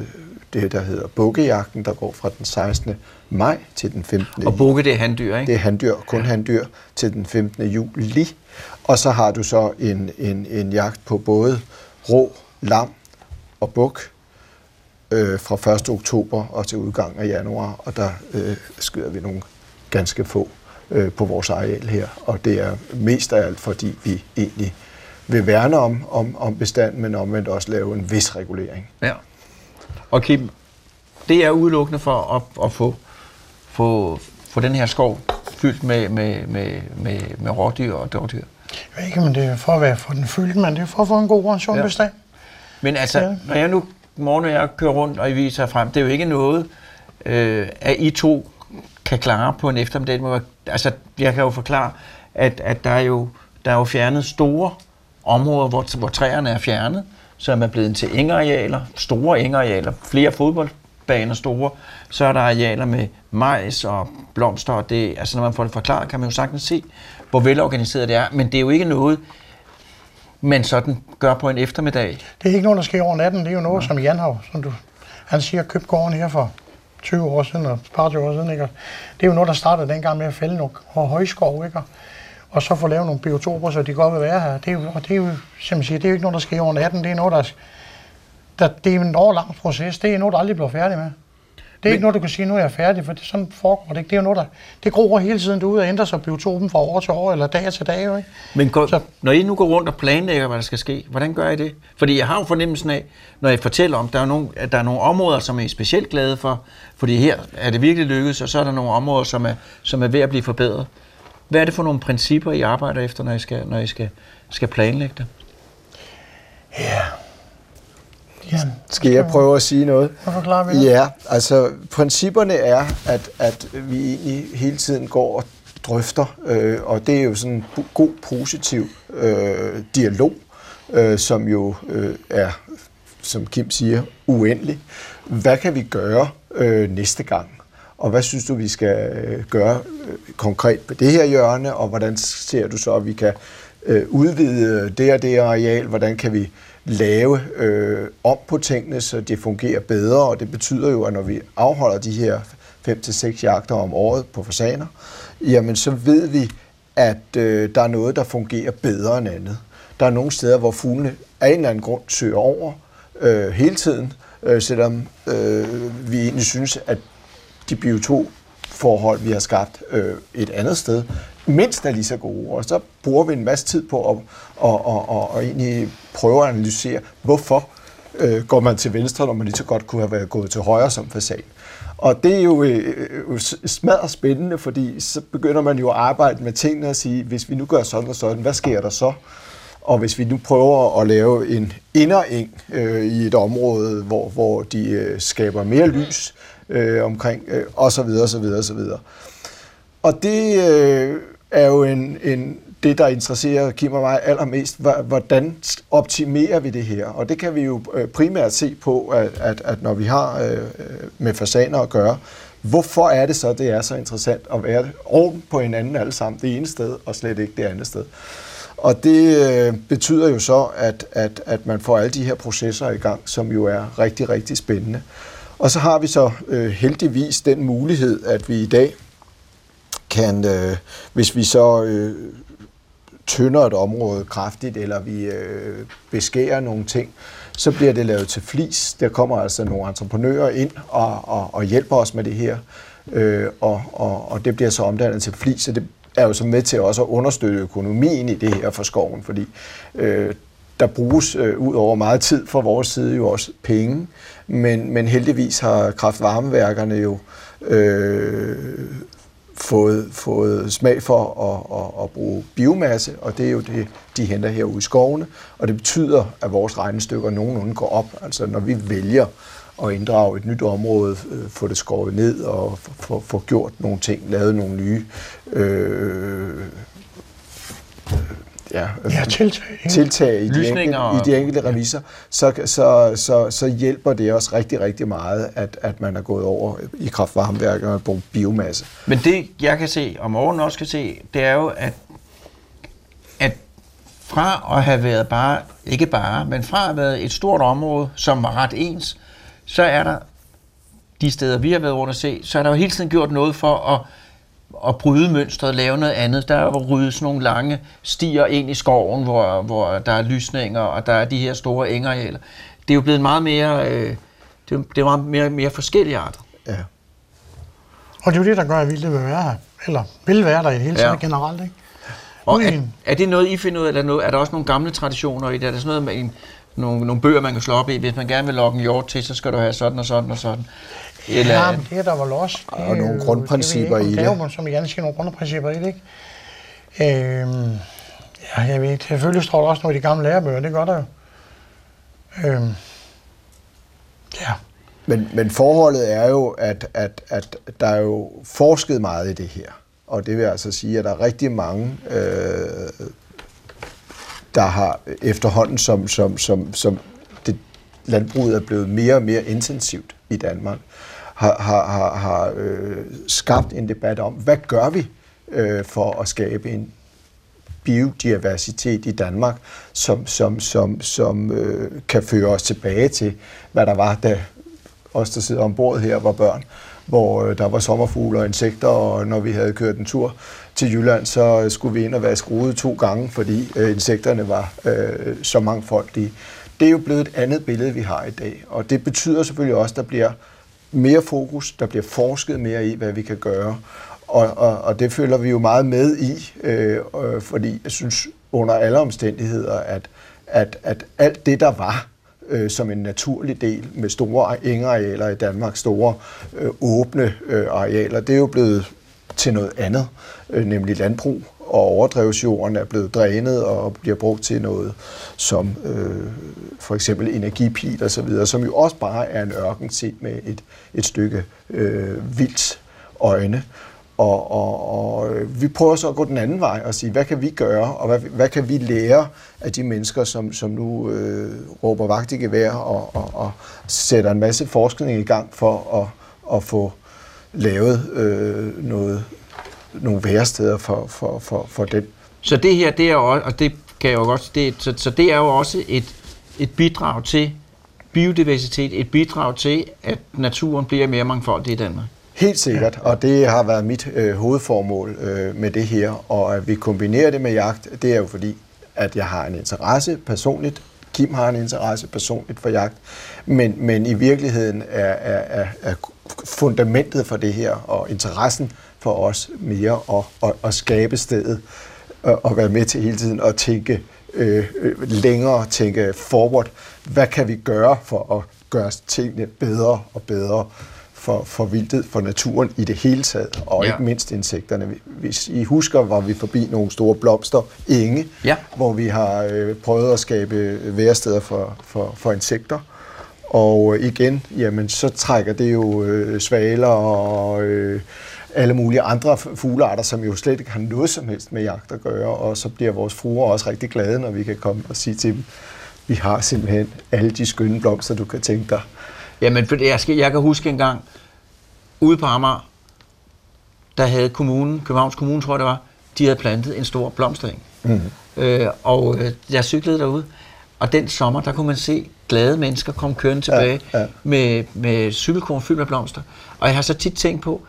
det, der hedder bukkejagten, der går fra den 16. maj til den 15. Og bukke, det er handdyr, ikke? Det er handdyr, kun handdyr, til den 15. juli. Og så har du så en, en, en jagt på både rå, lam og buk øh, fra 1. oktober og til udgang af januar. Og der øh, skyder vi nogle ganske få øh, på vores areal her. Og det er mest af alt, fordi vi egentlig vil værne om, om, om bestanden, men omvendt også lave en vis regulering. Ja. Og Kim, det er udelukkende for at, at få, få, få den her skov fyldt med, med, med, med, med rådyr og dårdyr. Jeg ved ikke, men det er for at være for den fyldt, men det er for at få en god og Ja. bestand. Men altså, ja. Når jeg nu morgen og jeg kører rundt, og I viser jer frem, det er jo ikke noget, øh, at I to kan klare på en eftermiddag. Altså, jeg kan jo forklare, at, at der, er jo, der er jo fjernet store områder, hvor, hvor træerne er fjernet, så er man blevet til engarealer, store engarealer, flere fodboldbaner store, så er der arealer med majs og blomster, og det, altså når man får det forklaret, kan man jo sagtens se, hvor velorganiseret det er, men det er jo ikke noget, man sådan gør på en eftermiddag. Det er ikke noget, der sker over natten. Det er jo noget, som Jan har, som du, han siger, købt gården her for 20 år siden, og par 20 år siden. Ikke? Det er jo noget, der startede dengang med at fælde nogle højskov, ikke? Og- så få lavet nogle biotoper, så de godt vil være her. Det er jo, og det er jo, som siger, det er jo ikke noget, der sker over natten. Det er noget, der der, det er en årlang proces. Det er noget, der aldrig bliver færdig med. Det er Men, ikke noget, du kan sige, nu er jeg færdig, for det, sådan foregår det ikke. Det er jo noget, der det gror hele tiden derude og ændrer sig biotopen fra år til år, eller dag til dag. Ikke? Men går, så, når I nu går rundt og planlægger, hvad der skal ske, hvordan gør I det? Fordi jeg har jo fornemmelsen af, når jeg fortæller om, der er nogle, at der er nogle områder, som I er specielt glade for, fordi her er det virkelig lykkedes, og så er der nogle områder, som er, som er ved at blive forbedret. Hvad er det for nogle principper, I arbejder efter, når I skal, når I skal, skal planlægge det? Ja, Ja, skal jeg prøve at sige noget? Forklar vi Ja, altså principperne er, at, at vi egentlig hele tiden går og drøfter, øh, og det er jo sådan en god, positiv øh, dialog, øh, som jo øh, er, som Kim siger, uendelig. Hvad kan vi gøre øh, næste gang? Og hvad synes du, vi skal øh, gøre øh, konkret på det her hjørne, og hvordan ser du så, at vi kan øh, udvide det og det areal? Hvordan kan vi lave øh, om på tingene, så det fungerer bedre, og det betyder jo, at når vi afholder de her 5-6 jagter om året på fasaner, jamen så ved vi, at øh, der er noget, der fungerer bedre end andet. Der er nogle steder, hvor fuglene af en eller anden grund søger over øh, hele tiden, øh, selvom øh, vi egentlig synes, at de biotopforhold, vi har skabt øh, et andet sted, mindst er lige så gode. Og så bruger vi en masse tid på at og, og, og, og egentlig prøve at analysere, hvorfor øh, går man til venstre, når man lige så godt kunne have været gået til højre som fasan. Og det er jo øh, øh smadret spændende, fordi så begynder man jo at arbejde med tingene og sige, hvis vi nu gør sådan og sådan, hvad sker der så? Og hvis vi nu prøver at lave en indereng øh, i et område, hvor, hvor de øh, skaber mere lys øh, omkring, øh, og så videre, og så videre, og så videre. Og det øh, er jo en, en, det, der interesserer Kim og mig allermest, hvordan optimerer vi det her? Og det kan vi jo øh, primært se på, at, at, at når vi har øh, øh, med fasaner at gøre, hvorfor er det så, det er så interessant at være oven på hinanden alle sammen det ene sted, og slet ikke det andet sted? Og det øh, betyder jo så, at, at, at man får alle de her processer i gang, som jo er rigtig, rigtig spændende. Og så har vi så øh, heldigvis den mulighed, at vi i dag kan, øh, hvis vi så øh, tynder et område kraftigt, eller vi øh, beskærer nogle ting, så bliver det lavet til flis. Der kommer altså nogle entreprenører ind og, og, og hjælper os med det her, øh, og, og, og det bliver så omdannet til flis, og det er jo så med til også at understøtte økonomien i det her for skoven, fordi øh, der bruges øh, ud over meget tid fra vores side jo også penge, men, men heldigvis har kraftvarmeværkerne jo øh, fået, fået smag for at, at, at bruge biomasse, og det er jo det, de henter herude i skovene, og det betyder, at vores regnestykker nogenlunde går op. Altså når vi vælger at inddrage et nyt område, øh, få det skåret ned og få, få gjort nogle ting, lavet nogle nye øh, ja, ja, tiltag, tiltag i, de enkelte, og, i de enkelte reviser, så, så, så, så hjælper det også rigtig, rigtig meget, at, at man er gået over i kraftvarmeværker og brugt biomasse. Men det, jeg kan se, og morgen også kan se, det er jo, at, at fra at have været bare, ikke bare, men fra at have været et stort område, som var ret ens, så er der de steder, vi har været rundt at se, så er der jo hele tiden gjort noget for at at bryde mønstret, lave noget andet. Der er ryddet sådan nogle lange stier ind i skoven, hvor, hvor der er lysninger, og der er de her store engarealer. Det er jo blevet meget mere, øh, det er, det er meget mere, mere forskellige arter. Ja. Og det er jo det, der gør, at vildt vil være her. Eller vil være der i det hele taget ja. generelt, ikke? Og er, er, det noget, I finder ud af? Er der, noget, er der også nogle gamle traditioner i det? Er der sådan noget med en, nogle, nogle bøger, man kan slå op i? Hvis man gerne vil lokke en hjort til, så skal du have sådan og sådan og sådan. Eller, ja, men det er der vel også. Det og nogle grundprincipper det, i det. Der er som jeg siger, nogle grundprincipper i det, ikke? Øhm, ja, jeg ved Selvfølgelig står der også noget i de gamle lærebøger, det gør der jo. Øhm, ja. Men, men forholdet er jo, at, at, at der er jo forsket meget i det her. Og det vil altså sige, at der er rigtig mange, øh, der har øh, efterhånden, som, som, som, som det, landbruget er blevet mere og mere intensivt i Danmark, har, har, har, har øh, skabt en debat om, hvad gør vi øh, for at skabe en biodiversitet i Danmark, som, som, som, som øh, kan føre os tilbage til, hvad der var, da os, der sidder ombord her, var børn, hvor øh, der var sommerfugle og insekter, og når vi havde kørt en tur til Jylland, så øh, skulle vi ind og være skruet to gange, fordi øh, insekterne var øh, så mangfoldige. det er jo blevet et andet billede, vi har i dag. Og det betyder selvfølgelig også, at der bliver mere fokus, der bliver forsket mere i, hvad vi kan gøre. Og, og, og det følger vi jo meget med i, øh, øh, fordi jeg synes under alle omstændigheder, at, at, at alt det, der var øh, som en naturlig del med store engarealer i Danmark, store øh, åbne øh, arealer, det er jo blevet til noget andet, øh, nemlig landbrug og overdrevsjorden er blevet drænet og bliver brugt til noget som øh, for eksempel energipil og så videre, som jo også bare er en ørken set med et, et stykke øh, vildt øjne. Og, og, og øh, vi prøver så at gå den anden vej og sige, hvad kan vi gøre, og hvad, hvad kan vi lære af de mennesker, som, som nu øh, råber vagt i gevær og, og, og sætter en masse forskning i gang for at, at få lavet øh, noget, nogle væresteder for, for, for, for den. Så det her, det er jo og det kan jeg jo godt, det, så, så det er jo også et, et bidrag til biodiversitet, et bidrag til, at naturen bliver mere mangfoldig i Danmark. Helt sikkert, og det har været mit øh, hovedformål øh, med det her, og at vi kombinerer det med jagt, det er jo fordi, at jeg har en interesse personligt, Kim har en interesse personligt for jagt, men, men i virkeligheden er, er, er, er fundamentet for det her, og interessen for os mere at, at, at skabe stedet, og, og være med til hele tiden at tænke øh, øh, længere, tænke forward. Hvad kan vi gøre for at gøre tingene bedre og bedre? for, for vildtet, for naturen i det hele taget, og ja. ikke mindst insekterne. Hvis I husker, var vi forbi nogle store blomster, enge, ja. hvor vi har øh, prøvet at skabe væresteder for, for, for insekter. Og igen, jamen, så trækker det jo øh, svaler og øh, alle mulige andre fuglearter, som jo slet ikke har noget som helst med jagt at gøre, og så bliver vores fruer også rigtig glade, når vi kan komme og sige til dem, vi har simpelthen alle de skønne blomster, du kan tænke dig. Jamen, for jeg, skal, jeg kan huske en gang, ude på Amager, der havde kommunen, Københavns Kommune tror jeg det var, de havde plantet en stor blomstring. Mm. Øh, og øh, jeg cyklede derude, og den sommer, der kunne man se glade mennesker komme kørende tilbage ja, ja. med, med cykelkorn fyldt med blomster. Og jeg har så tit tænkt på,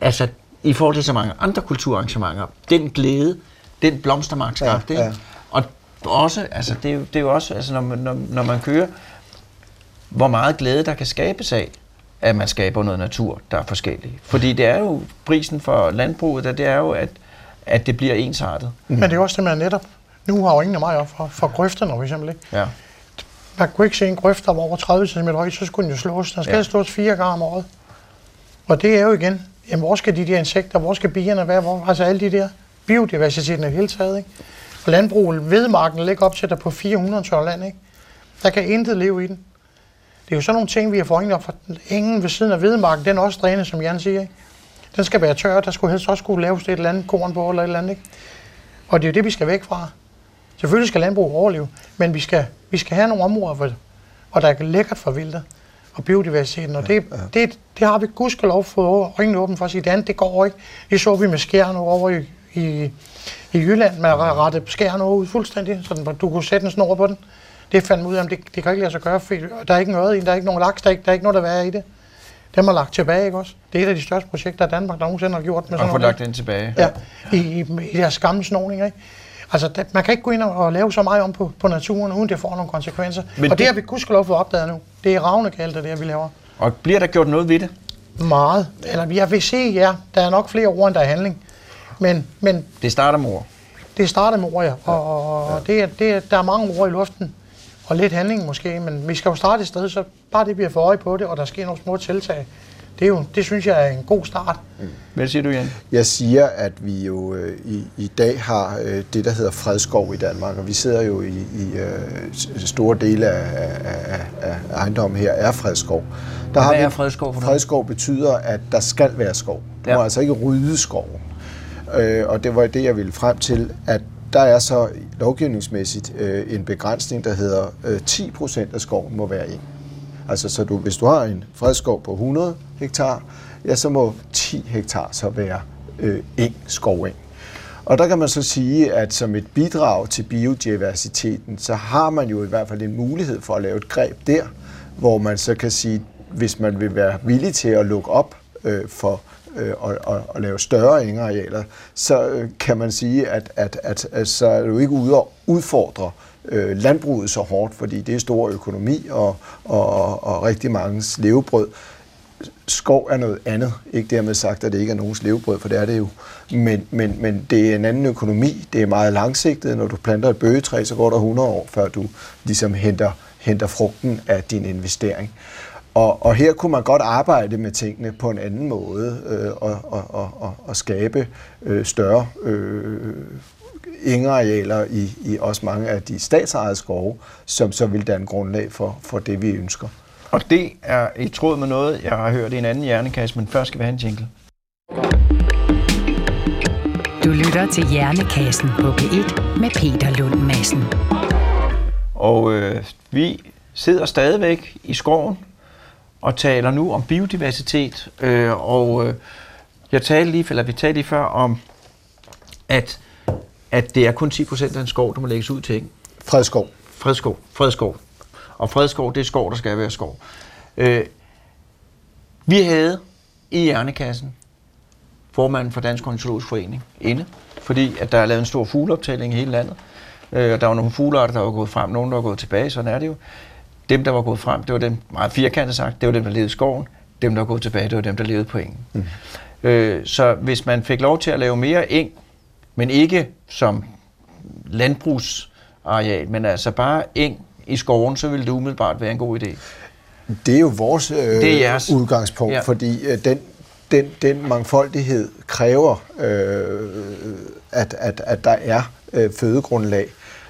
altså i forhold til så mange andre kulturarrangementer, den glæde, den blomstermark skabte, ja, ja. og også, altså det er jo, det er jo også, altså når man, når, når man kører, hvor meget glæde der kan skabes af, at man skaber noget natur, der er forskellig. Fordi det er jo, prisen for landbruget, det er jo, at, at det bliver ensartet. Mm. Men det er også det, man netop, nu har jo ingen af mig op for, for grøfterne for eksempel, ikke? Ja. Man kunne ikke se en grøft, der var over 30 cm høj, så skulle den jo slås. Den skal ja. slås fire gange om året. Og det er jo igen, jamen hvor skal de der insekter, hvor skal bierne være, hvor, altså alle de der biodiversiteten i det hele taget, ikke? Og landbruget, vedmarken ligger op til der på 400 tør land, ikke? Der kan intet leve i den. Det er jo sådan nogle ting, vi har forhængt op for engen ved siden af vedmarken, den er også drænet, som Jan siger. Ikke? Den skal være tør, der skulle helst også skulle laves et eller andet korn på eller et eller andet. Ikke? Og det er jo det, vi skal væk fra. Selvfølgelig skal landbrug overleve, men vi skal, vi skal have nogle områder, hvor, hvor der er lækkert for vildt og biodiversiteten, og det, ja, ja. det, det har vi gudskelov fået øjnene åbent for at sige, det andet, det går ikke. Det så vi med skærne over i, i, i Jylland, med at rette skærne ud fuldstændig, så du kunne sætte en snor på den. Det fandt ud af, at det, det kan ikke lade sig gøre, for der er ikke noget i der er ikke nogen laks, der er ikke, der er ikke noget, der er i det. Dem har lagt tilbage, ikke også? Det er et af de største projekter, Danmark der nogensinde har gjort. Med sådan og få lagt den tilbage. Ja, i, i, i deres gamle snoning, ikke? Altså, det, man kan ikke gå ind og lave så meget om på, på naturen, uden det får nogle konsekvenser. Men og det, det har vi gudskelov fået opdaget nu. Det er ravne galt, det der, vi laver. Og bliver der gjort noget ved det? Meget. Eller jeg vil se, ja, der er nok flere ord, end der er handling. Men, men det starter med ord. Det starter med ord, ja. Og, og ja. Det, det, der er mange ord i luften og lidt handling måske, men vi skal jo starte et sted, så bare det, har for øje på det, og der sker nogle små tiltag, det, er jo, det synes jeg er en god start. Mm. Hvad siger du, Jan? Jeg siger, at vi jo øh, i, i dag har øh, det, der hedder fredskov i Danmark, og vi sidder jo i, i øh, store dele af, af, af ejendommen her, er fredskov. Der Hvad har er fredskov for noget? Fredskov betyder, at der skal være skov. Du ja. må altså ikke rydde skov. Øh, og det var det, jeg ville frem til, at der er så lovgivningsmæssigt øh, en begrænsning, der hedder øh, 10% af skoven må være eng. Altså, så du, hvis du har en fredskov på 100 hektar, ja, så må 10 hektar så være øh, eng, skoveng. Og der kan man så sige, at som et bidrag til biodiversiteten, så har man jo i hvert fald en mulighed for at lave et greb der, hvor man så kan sige, hvis man vil være villig til at lukke op øh, for øh, og, og, og lave større engarealer, så øh, kan man sige, at, at, at, at så er du ikke ude og udfordre øh, Øh, landbruget så hårdt, fordi det er stor økonomi og, og, og rigtig mange levebrød. Skov er noget andet. Ikke dermed sagt, at det ikke er nogens levebrød, for det er det jo. Men, men, men det er en anden økonomi. Det er meget langsigtet. Når du planter et bøgetræ, så går der 100 år, før du ligesom henter, henter frugten af din investering. Og, og her kunne man godt arbejde med tingene på en anden måde øh, og, og, og, og, og skabe øh, større øh, ingearealer i, i også mange af de statsejede skove, som så vil danne grundlag for, for det, vi ønsker. Og det er i tråd med noget, jeg har hørt i en anden hjernekasse, men først skal vi have en jingle. Du lytter til Hjernekassen på P1 med Peter Lund Madsen. Og øh, vi sidder stadigvæk i skoven og taler nu om biodiversitet. Øh, og øh, jeg talte lige, eller vi talte lige før om, at, at det er kun 10 procent af en skov, der må lægges ud til. Ikke? Fredskov. Fredskov. Fredskov. Og fredskov, det er skov, der skal være skov. Øh, vi havde i Hjernekassen formanden for Dansk Ornitologisk Forening inde, fordi at der er lavet en stor fugleoptælling i hele landet. Øh, og der var nogle fuglearter, der var gået frem, nogle der var gået tilbage, sådan er det jo. Dem, der var gået frem, det var dem, meget firkantet sagt, det var dem, der levede i skoven. Dem, der var gået tilbage, det var dem, der levede på engen. Mm. Øh, så hvis man fik lov til at lave mere eng, men ikke som landbrugsareal, men altså bare eng i skoven, så ville det umiddelbart være en god idé. Det er jo vores øh, Det er jeres. udgangspunkt, Ja. fordi øh, den, den, den mangfoldighed kræver, øh, at, at, at der er øh, fødegrundlag.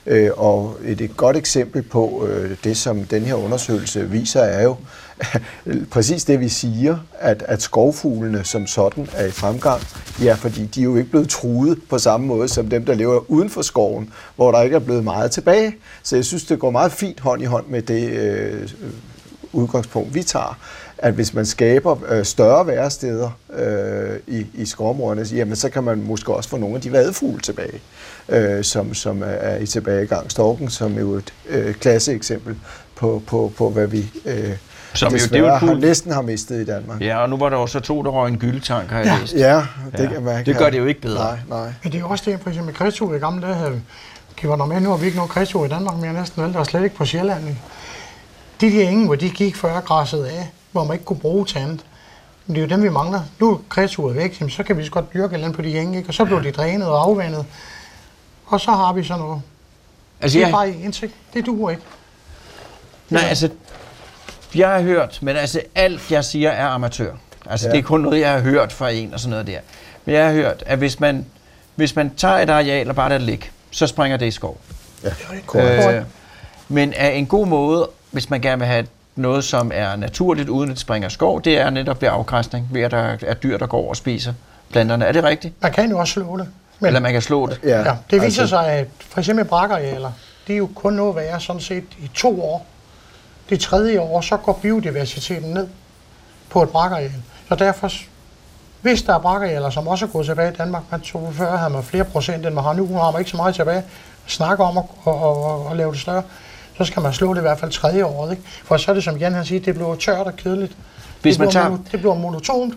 Øh, og et, et godt eksempel på øh, det, som den her undersøgelse viser, er jo præcis det, vi siger, at, at skovfuglene som sådan er i fremgang. Ja, fordi de er jo ikke blevet truet på samme måde som dem, der lever uden for skoven, hvor der ikke er blevet meget tilbage. Så jeg synes, det går meget fint hånd i hånd med det øh, udgangspunkt, vi tager, at hvis man skaber øh, større væresteder øh, i, i skovområderne, jamen, så kan man måske også få nogle af de vadefugle tilbage, øh, som, som er- i tilbagegang. Storken som jo et øh, klasseeksempel på, på, på, hvad vi øh, som jo- det er jo et har, fugl- næsten har mistet i Danmark. Ja, og nu var der også to, der røg en gyldetank, har jeg Ja. læst. Ja, det, Ja. kan man Det gør det jo ikke bedre. Nej, nej. Men det er jo også det, for eksempel kristue i gamle dage havde de var normalt, nu har vi ikke nogen kristue i Danmark mere næsten, vel? der er slet ikke på Sjælland. De der enge, hvor de gik før græsset af, hvor man ikke kunne bruge til andet. Men det er jo dem, vi mangler. Nu er kristuet væk, jamen, så kan vi så godt dyrke et eller andet på de enge, ikke? og så bliver de drænet og afvandet. Og så har vi sådan noget. Altså, Det er jeg, bare indsigt. Det duer ikke. nej, altså, jeg har hørt, men altså alt jeg siger er amatør. Altså Ja. det er kun noget, jeg har hørt fra en og sådan noget der. Men jeg har hørt, at hvis man, hvis man tager et areal og bare lader det ligge, så springer det i skov. Ja, korrekt. Øh, men er en god måde, hvis man gerne vil have noget, som er naturligt, uden at det springer i skov, det er netop ved afgræsning, ved at der er dyr, der går og spiser planterne. Er det rigtigt? Man kan jo også slå det. Men, Eller man kan slå det? Ja, Ja, det viser altså, sig, at for eksempel brakkearealer, det er jo kun noget værd sådan set i to år. Det tredje år, så går biodiversiteten ned på et brakkeareal. Så derfor, hvis der er brakkearealer, som også er gået tilbage i Danmark, man tog før havde man flere procent, end man har nu, nu har man ikke så meget tilbage, snakker om at, at, at, at lave det større, så skal man slå det i hvert fald tredje år. Ikke? For så er det, som Jan han siger, det bliver tørt og kedeligt. Hvis det, man bliver tager- det bliver monotont.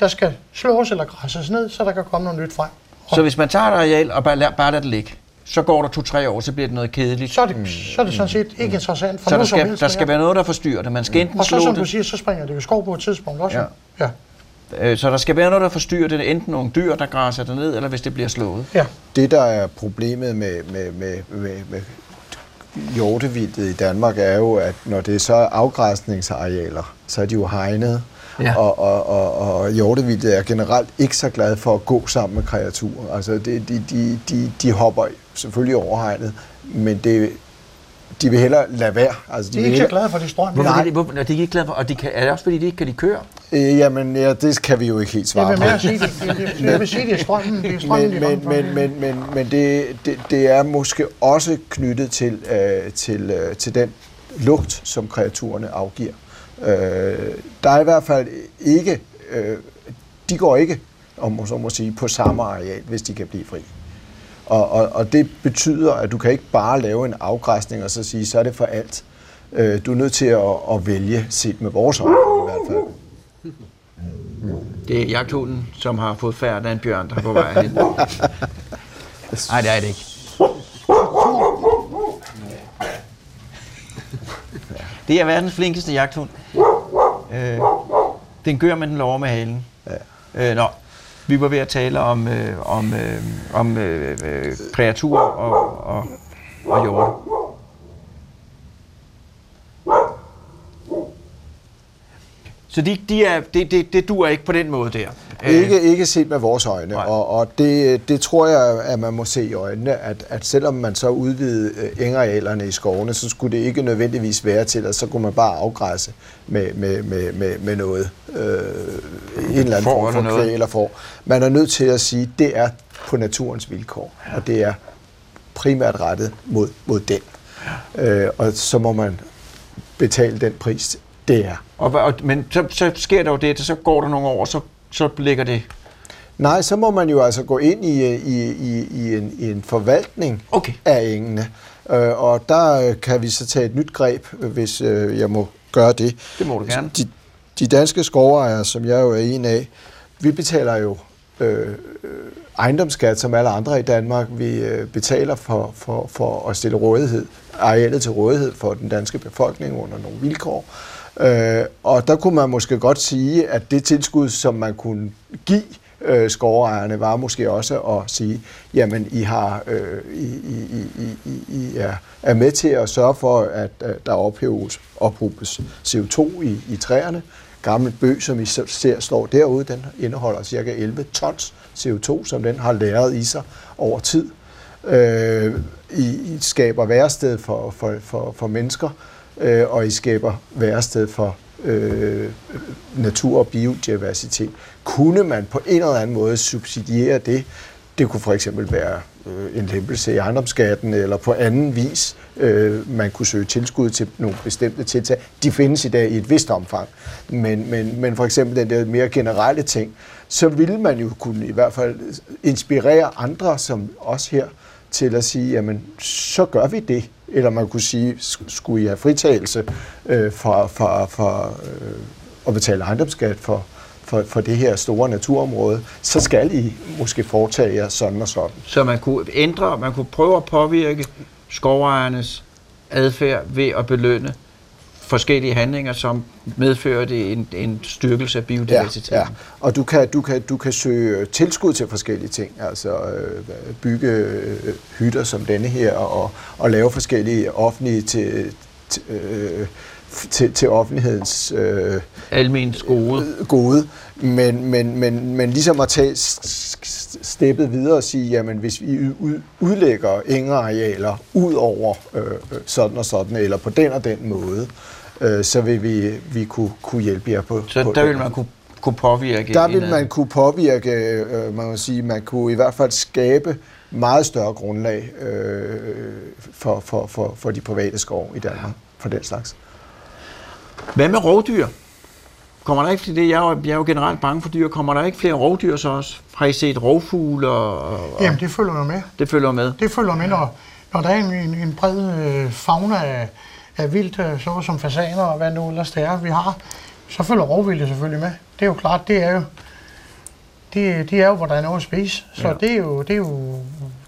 Der skal slås eller græsses ned, så der kan komme noget nyt frem. Så hvis man tager et areal og bare, bare lader det ligge, så går der to-tre år, så bliver det noget kedeligt. så er det, så er det sådan set ikke interessant for så der noget som skal, helst. der skal være noget, der forstyrrer det. Man skal enten Og så slå som du det, siger, så springer det jo i skov på et tidspunkt også. Ja. Ja. øh, så der skal være noget, der forstyrrer det. Enten nogle dyr, der græsser det ned, eller hvis det bliver slået. ja. Det, der er problemet med, med, med, med, med hjortevildet i Danmark, er jo, at når det så er afgræsningsarealer, så er de jo hegnet. Ja. Og, og, og, og hjortevildet er generelt ikke så glad for at gå sammen med kreaturer. Altså, det, de, de, de, de hopper selvfølgelig over hegnet, men det, de vil hellere lade være. Altså, De er vil ikke så hellere- glade for det strøm. Hvorfor Nej. er de, hvorfor, er de ikke glade for, og de kan, er det også fordi, de ikke kan de køre? Øh, jamen, ja, det kan vi jo ikke helt Jeg svare vil på. mere sige, det, det, det, jeg vil sige, det er strømmen. Det er strømmen, men, de er men, men, men, men, men det, det, det er måske også knyttet til, øh, til, øh, til den lugt, som kreaturerne afgiver. Øh, der er i hvert fald ikke, øh, de går ikke, om man så må sige, på samme areal, hvis de kan blive fri. Og, og, og det betyder, at du kan ikke bare lave en afgræsning og så sige, så er det for alt. Øh, du er nødt til at, at vælge, set med vores øjne i hvert fald. Det er jagthunden, som har fået færd af en bjørn, der er på vej hen. Nej, det er det ikke. Det er verdens flinkeste jagthund. Øh, den gør, men den lover med halen. Ja. Øh, nå, vi var ved at tale om, øh, om, øh, om øh, øh, kreaturer og, og, og hjorte. Så de, de er, det, det, det duer ikke på den måde der. Ikke, ikke set med vores øjne, og, og det, det tror jeg, at man må se i øjnene, at, at selvom man så udvidede engarealerne i skovene, så skulle det ikke nødvendigvis være til, at så kunne man bare afgræsse med, med, med, med, med noget. Øh, en eller anden form for kvæg eller for. Man er nødt til at sige, at det er på naturens vilkår, og det er primært rettet mod, mod den. Øh, og så må man betale den pris, det er. Og, og, men så, så sker der jo det, så går der nogle år, så, så ligger det... Nej, så må man jo altså gå ind i, i, i, i, en, i en forvaltning okay. af engene. Øh, og der kan vi så tage et nyt greb, hvis øh, jeg må gøre det. Det må du gerne. De, de danske skovejere, som jeg jo er en af, vi betaler jo øh, ejendomsskat som alle andre i Danmark. Vi øh, betaler for, for, for at stille rådighed, arealet til rådighed for den danske befolkning under nogle vilkår. Øh, Øh, og der kunne man måske godt sige, at det tilskud, som man kunne give øh, skovejerne, var måske også at sige, jamen I, har, øh, I, I, I, I, I er, er med til at sørge for, at øh, der ophæves, ophobes CO2 i, i træerne. Gammel bøg, som I ser står derude, den indeholder ca. 11 tons CO2, som den har læret i sig over tid. Øh, I, I skaber værested for, for, for, for mennesker, øh, øh, og I skaber værested for øh, natur og biodiversitet. Kunne man på en eller anden måde subsidiere det? Det kunne for eksempel være øh, en lempelse i ejendomsskatten, eller på anden vis, øh, man kunne søge tilskud til nogle bestemte tiltag. De findes i dag i et vist omfang, men, men, men for eksempel den der mere generelle ting, så ville man jo kunne i hvert fald inspirere andre, som os her, til at sige, jamen, så gør vi det. Eller man kunne sige, skulle I have fritagelse øh, for, for, for øh, at betale ejendomsskat for, for, for det her store naturområde, så skal I måske foretage jer sådan og sådan. Så man kunne ændre, man kunne prøve at påvirke skovejernes adfærd ved at belønne forskellige handlinger, som medfører det en, en styrkelse af biodiversiteten. Ja, ja. og du kan, du, kan, du kan søge tilskud til forskellige ting, altså øh, bygge øh, hytter som denne her, og, og lave forskellige offentlige til, til, øh, til, til offentlighedens øh, almens gode. gode. Men, men, men, men ligesom at tage steppet videre og sige, jamen hvis vi udlægger engearealer ud over øh, sådan og sådan, eller på den og den måde, øh, så vil vi, vi kunne, kunne hjælpe jer på Så på der vil man kunne, kunne påvirke? Der vil man kunne påvirke, øh, man må sige, man kunne i hvert fald skabe meget større grundlag øh, for, for, for, for de private skov i Danmark, for den slags. Hvad med rovdyr? Kommer der ikke flere, jeg er, jo, jeg er jo generelt bange for dyr, kommer der ikke flere rovdyr så også? Har I set rovfugle? Og, og, Jamen, det følger jo med. Det følger med? Det følger med, når, når der er en, en, en bred øh, fauna af, af vildt, øh, så som fasaner og hvad nu ellers det er, vi har, så følger rovvildet selvfølgelig med. Det er jo klart, det er jo, det, det er jo, hvor der er noget at spise. Så ja. det, er jo, det, er jo,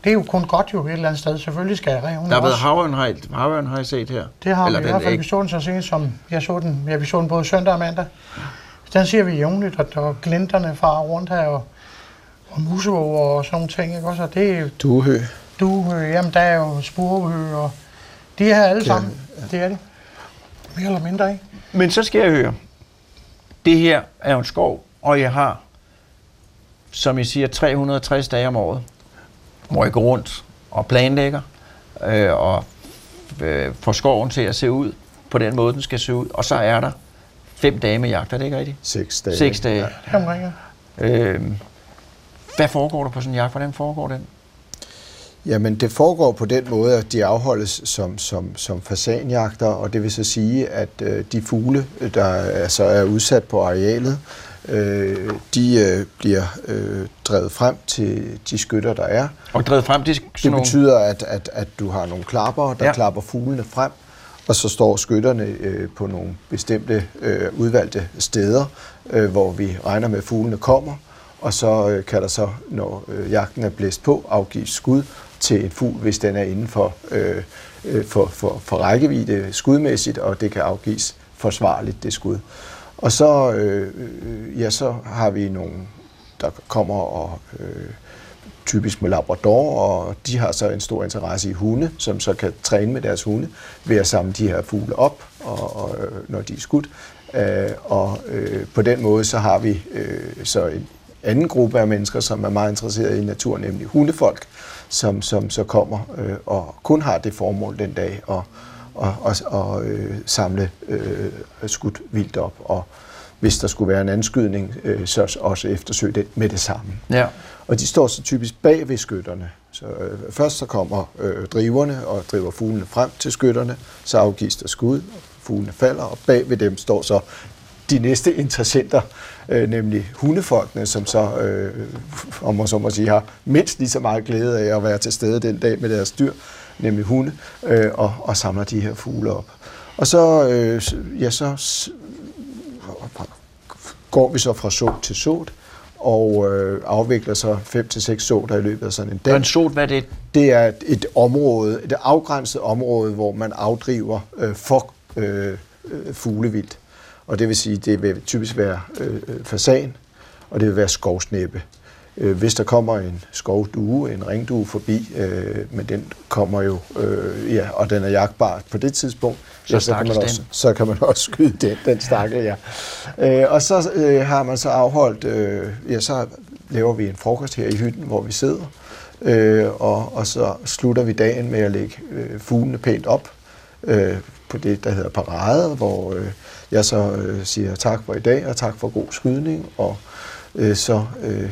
det er jo kun godt jo et eller andet sted. Selvfølgelig skal reven Der har været havørn, har, havørn, har I set her? Det har eller vi i hvert fald. Vi så den så sent som, jeg så den, ja, vi så den både søndag og mandag. Den ser vi jævnligt, og der glinterne far rundt her, og, og musevåg og sådan nogle ting. Ikke? Også, og det Duehø. Duehø, jamen der er jo spurehø, og de er alle sammen. Det er det. Mere eller mindre, ikke? Men så skal jeg høre. Det her er jo en skov, og jeg har, som I siger, 360 dage om året, hvor jeg går rundt og planlægger, øh, og øh, får skoven til at se ud på den måde, den skal se ud. Og så er der fem dage med jagt, er det ikke rigtigt? Seks dage. Seks dage. Ja. Øh, hvad foregår der på sådan en jagt? Hvordan foregår den? Jamen, det foregår på den måde, at de afholdes som, som, som fasanjagter, og det vil så sige, at øh, de fugle, der altså er udsat på arealet, øh, de øh, bliver øh, drevet frem til de skytter, der er. Og drevet frem til Det betyder, at, at, at du har nogle klapper, der ja. klapper fuglene frem, og så står skytterne øh, på nogle bestemte øh, udvalgte steder, øh, hvor vi regner med, at fuglene kommer, og så øh, kan der så, når øh, jagten er blæst på, afgives skud til en fugl, hvis den er inden for, øh, øh, for, for, for rækkevidde skudmæssigt, og det kan afgives forsvarligt, det skud. Og så, øh, øh, ja, så har vi nogle, der kommer og øh, typisk med Labrador, og de har så en stor interesse i hunde, som så kan træne med deres hunde ved at samle de her fugle op, og, og, øh, når de er skudt. Øh, og øh, på den måde så har vi øh, så en anden gruppe af mennesker, som er meget interesserede i natur, nemlig hundefolk, som, som så kommer øh, og kun har det formål den dag at og, og, og øh, samle øh, skudt vildt op, og hvis der skulle være en anskydning, øh, så også eftersøge det med det samme. Ja. Og de står så typisk bag ved skytterne. Så øh, først så kommer øh, driverne og driver fuglene frem til skytterne, så afgives der skud, fuglene falder, og bag ved dem står så de næste interessenter, øh, nemlig hundefolkene, som så, øh, om man så må sige, har mindst lige så meget glæde af at være til stede den dag med deres dyr, nemlig hunde, øh, og, og samler de her fugle op. Og så, øh, ja, så går vi så fra så til sot, og øh, afvikler så 5-6 såter i løbet af sådan en dag. en sot, hvad er det? Det er et område, et afgrænset område, hvor man afdriver øh, for øh, øh, fuglevildt. Og det vil sige, det vil typisk være øh, øh fasan, og det vil være skovsnæppe. Øh, hvis der kommer en skovdue, en ringdue forbi, øh, men den kommer jo, øh, ja, og den er jagtbar på det tidspunkt, så, ja, så, kan, man også, så kan man også skyde den, den stakkel, ja. Øh, og så øh, har man så afholdt, øh, ja, så laver vi en frokost her i hytten, hvor vi sidder, øh, og, og så slutter vi dagen med at lægge øh, fuglene pænt op øh, på det, der hedder parade, hvor øh, jeg så øh, siger tak for i dag, og tak for god skydning, og øh, så øh,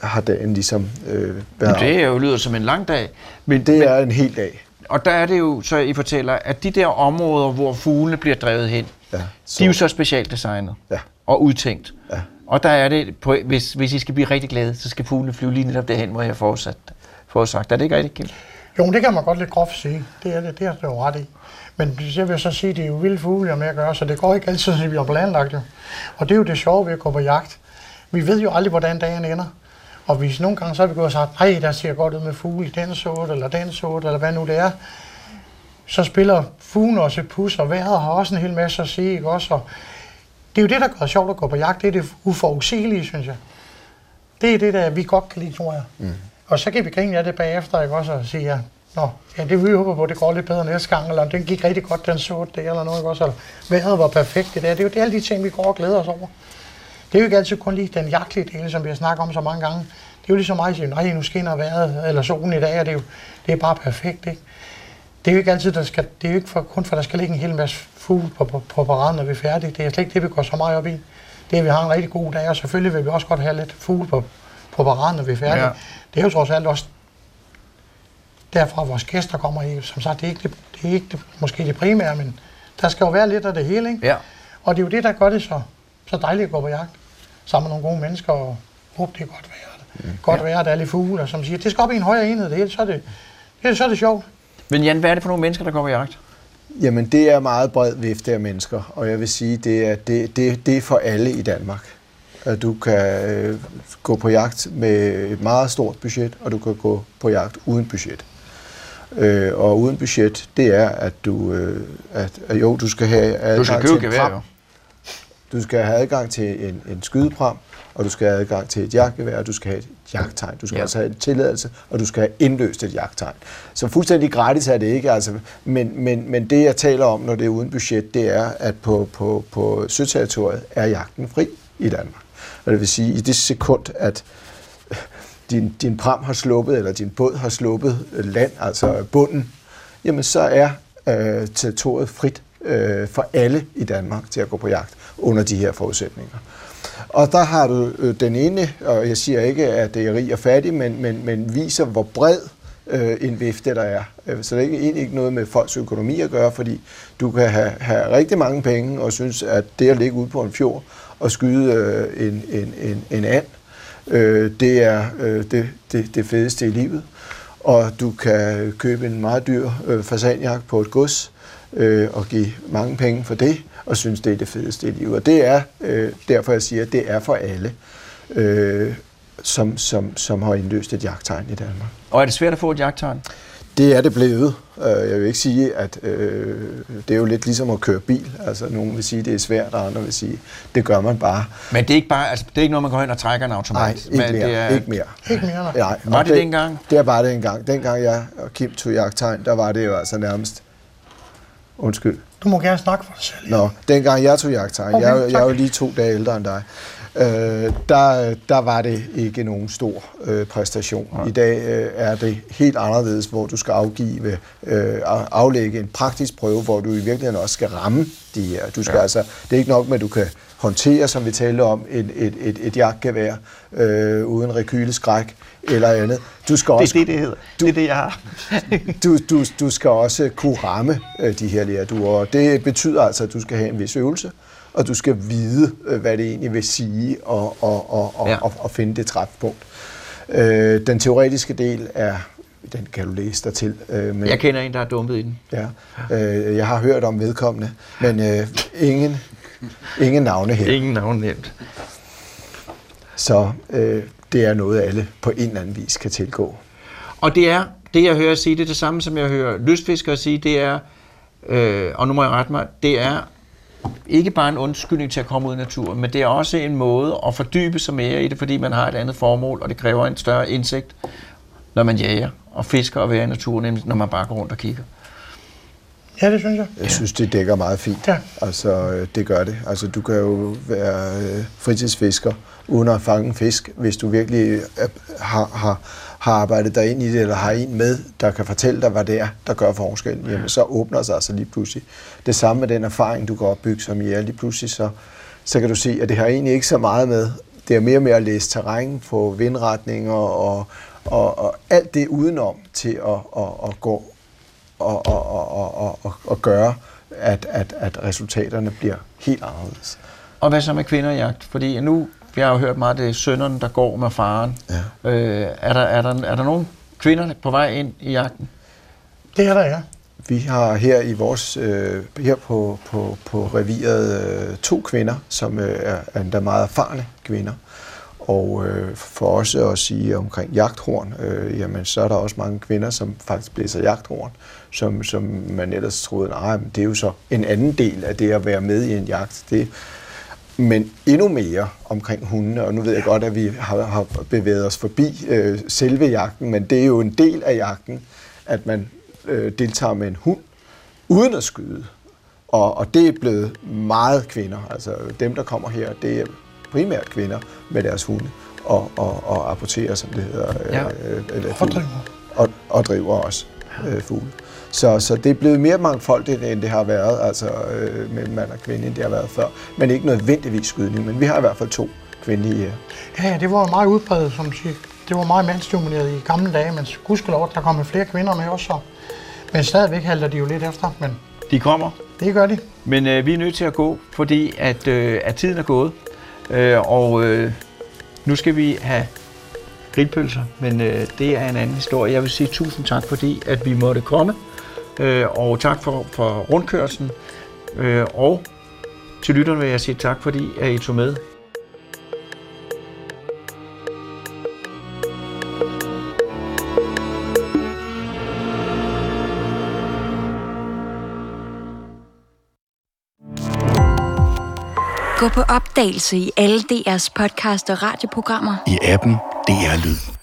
har dagen ligesom øh, været... Men det er jo lyder som en lang dag. Men, det men, er en hel dag. Og der er det jo, så I fortæller, at de der områder, hvor fuglene bliver drevet hen, ja, så... de er jo så specielt designet ja. og udtænkt. Ja. Og der er det, på, hvis, hvis I skal blive rigtig glade, så skal fuglene flyve lige netop derhen, hvor jeg har forudsat, forudsagt. Er det ikke rigtigt, Kim? Jo, det kan man godt lidt groft sige. Det er det, det er det jo ret i. Men jeg vil så sige, at det er jo vilde fugle, med at gøre, så det går ikke altid, som vi har planlagt jo. Og det er jo det sjove ved at gå på jagt. Vi ved jo aldrig, hvordan dagen ender. Og hvis nogle gange så har vi gået og sagt, nej, der ser godt ud med fugle, den sort, eller den sort, eller hvad nu det er, så spiller fuglen også et pus, og vejret har også en hel masse at sige, ikke også? Og det er jo det, der gør sjovt at gå på jagt, det er det uforudsigelige, synes jeg. Det er det, der vi godt kan lide, tror jeg. Mm. Og så kan vi grine af det bagefter, ikke også, og sige, ja, Nå, ja, det vi håber på, det går lidt bedre næste gang, eller den gik rigtig godt, den så det, eller noget, ikke også, eller vejret var perfekt det der. Det er jo det, alle de ting, vi går og glæder os over. Det er jo ikke altid kun lige den jagtlige del, som vi har snakket om så mange gange. Det er jo ligesom mig, at sige, nej, nu skinner vejret, eller solen i dag, og det er jo det er bare perfekt, ikke? Det er jo ikke altid, der skal, det er jo ikke for, kun for, der skal ligge en hel masse fugle på, på, på paraden, når vi er færdige. Det er slet ikke det, vi går så meget op i. Det er, at vi har en rigtig god dag, og selvfølgelig vil vi også godt have lidt fugle på, på paraden, når vi er færdige. Ja. Det er jo trods alt også derfra, vores gæster kommer i. Som sagt, det er ikke, det, det er ikke det, måske det primære, men der skal jo være lidt af det hele, ikke? Ja. Og det er jo det, der gør det så, så dejligt at gå på jagt sammen med nogle gode mennesker, og håbe, det er godt vejr. Mm. Godt ja. vejr, der er lidt fugle, som siger, det skal op i en højere enhed, det hele, så er det, det, så er det sjovt. Men Jan, hvad er det for nogle mennesker, der går på jagt? Jamen, det er meget bred vifte af mennesker, og jeg vil sige, det er, det, det, det er for alle i Danmark. At du kan øh, gå på jagt med et meget stort budget, og du kan gå på jagt uden budget. Øh, og uden budget, det er, at du, øh, at, at jo, du skal have adgang du skal til en pram. Du skal have adgang til en, en skydepram, og du skal have adgang til et jagtgevær, og du skal have et jagttegn. Du skal ja. også have en tilladelse, og du skal have indløst et jagttegn. Så fuldstændig gratis er det ikke, altså, men, men, men det jeg taler om, når det er uden budget, det er, at på, på, på søterritoriet er jagten fri i Danmark. Og det vil sige, i det sekund, at din, din pram har sluppet, eller din båd har sluppet øh, land, altså bunden, jamen så er øh, territoriet frit øh, for alle i Danmark til at gå på jagt under de her forudsætninger. Og der har du øh, den ene, og jeg siger ikke, at det er rig og fattig, men, men, men viser, hvor bred øh, en vifte der er. Øh, så det er ikke, egentlig ikke noget med folks økonomi at gøre, fordi du kan have, have rigtig mange penge og synes, at det at ligge ude på en fjord at skyde øh, en, en, en, en and, øh, det er øh, det, det, det fedeste i livet. Og du kan købe en meget dyr øh, fasanjagt på et gods, øh, og give mange penge for det, og synes, det er det fedeste i livet. Og det er øh, derfor, jeg siger, at det er for alle, øh, som, som, som har indløst et jagttegn i Danmark. Og er det svært at få et jagttegn? Det er det blevet. Øh, jeg vil ikke sige, at øh, det er jo lidt ligesom at køre bil. Altså, nogen vil sige, at det er svært, og andre vil sige, det gør man bare. Men det er ikke bare, altså, det er ikke noget, man går hen og trækker en automat. Nej, ikke men mere. Det er, Ikke mere. Ikke mere, nej. Nej, Var og det dengang? Det var det engang. Dengang jeg og Kim tog jagttegn, der var det jo altså nærmest... Undskyld. Du må gerne snakke for dig selv. Nå, dengang jeg tog jagttegn, Okay, jeg, er jo- jeg er jo lige to dage ældre end dig, øh, der, der var det ikke nogen stor øh, præstation. I dag øh, er det helt anderledes, hvor du skal afgive, øh, af- aflægge en praktisk prøve, hvor du i virkeligheden også skal ramme de her. Du skal ja. altså, det er ikke nok med, at du kan håndtere, som vi talte om, et, et, et, et jagtgevær øh, uden rekyleskræk eller andet. Du skal det også er det, det hedder. Det er det, jeg har. du, du, du skal også kunne ramme øh, de her lærduer, og det betyder altså, at du skal have en vis øvelse, og du skal vide, øh, hvad det egentlig vil sige, og, og, og, og, Ja. og, og finde det træfpunkt. Øh, den teoretiske del er, den kan du læse dig til, øh, men, Jeg kender en, der er dumpet i den. ja, øh, jeg har hørt om vedkommende, men øh, ingen, ingen navne her. Ingen navn nævnt. Så øh, det er noget, alle på en eller anden vis kan tilgå. Og det er, det jeg hører sige, det er det samme, som jeg hører lystfiskere sige, det er, øh, og nu må jeg rette mig, det er ikke bare en undskyldning til at komme ud i naturen, men det er også en måde at fordybe sig mere i det, fordi man har et andet formål, og det kræver en større indsigt, når man jager og fisker og være i naturen, end når man bare går rundt og kigger. Ja, det synes jeg. Jeg synes, det dækker meget fint. Ja. Altså, øh, det gør det. Altså, du kan jo være øh, fritidsfisker uden at fange en fisk, hvis du virkelig øh, har, har, har arbejdet dig ind i det, eller har en med, der kan fortælle dig, hvad det er, der gør forskellen. Jamen, så åbner sig altså lige pludselig. Det samme med den erfaring, du kan opbygge som jæger. Lige pludselig så, så kan du se, at det har egentlig ikke så meget med. Det er mere med at læse terræn på vindretninger og, og, og alt det udenom til at, at, at gå og, og, og, og, og, og, og gøre, at, at, at resultaterne bliver helt anderledes. Og hvad så med kvinderjagt? Fordi nu, jeg har jo hørt meget, det er sønnerne, der går med faren. Ja. Øh, er, der, er, der, er der nogle kvinder på vej ind i jagten? Det er der, ja. Vi har her i vores øh, her på, på, på reviret øh, to kvinder, som øh, er, er endda meget erfarne kvinder. Og øh, for også at sige omkring jagthorn, øh, jamen så er der også mange kvinder, som faktisk blæser jagthorn, som, som man ellers troede, nej, men det er jo så en anden del af det at være med i en jagt. Det, men endnu mere omkring hundene, og nu ved jeg godt, at vi har, har bevæget os forbi øh, selve jagten, men det er jo en del af jagten, at man øh, deltager med en hund uden at skyde. Og, og det er blevet meget kvinder. Altså dem, der kommer her, det er primært kvinder med deres hunde og, og, og apporterer, som det hedder. Ja. Øh, eller Og driver. Og, og driver også øh, fugle. Så, så det er blevet mere mangfoldigt, end det har været, altså øh, mellem mand og kvinde, end det har været før. Men ikke nødvendigvis skydning, men vi har i hvert fald to kvindelige her. Ja, ja, det var meget udbredt, som du siger. Det var meget mandsdomineret i gamle dage, men gudskelov, der kommer flere kvinder med også. så- Men stadigvæk halter de jo lidt efter, men De kommer, det gør de. men øh, vi er nødt til at gå, fordi at, øh, at tiden er gået. Øh, og øh, nu skal vi have grillpølser, men øh, det er en anden historie. Jeg vil sige tusind tak, fordi at vi måtte komme. Øh, og tak for, for rundkørslen. Øh, og til lytterne vil jeg sige tak, fordi at I tog med. Gå på opdagelse i alle DR's podcast og radioprogrammer. I appen DR Lyd.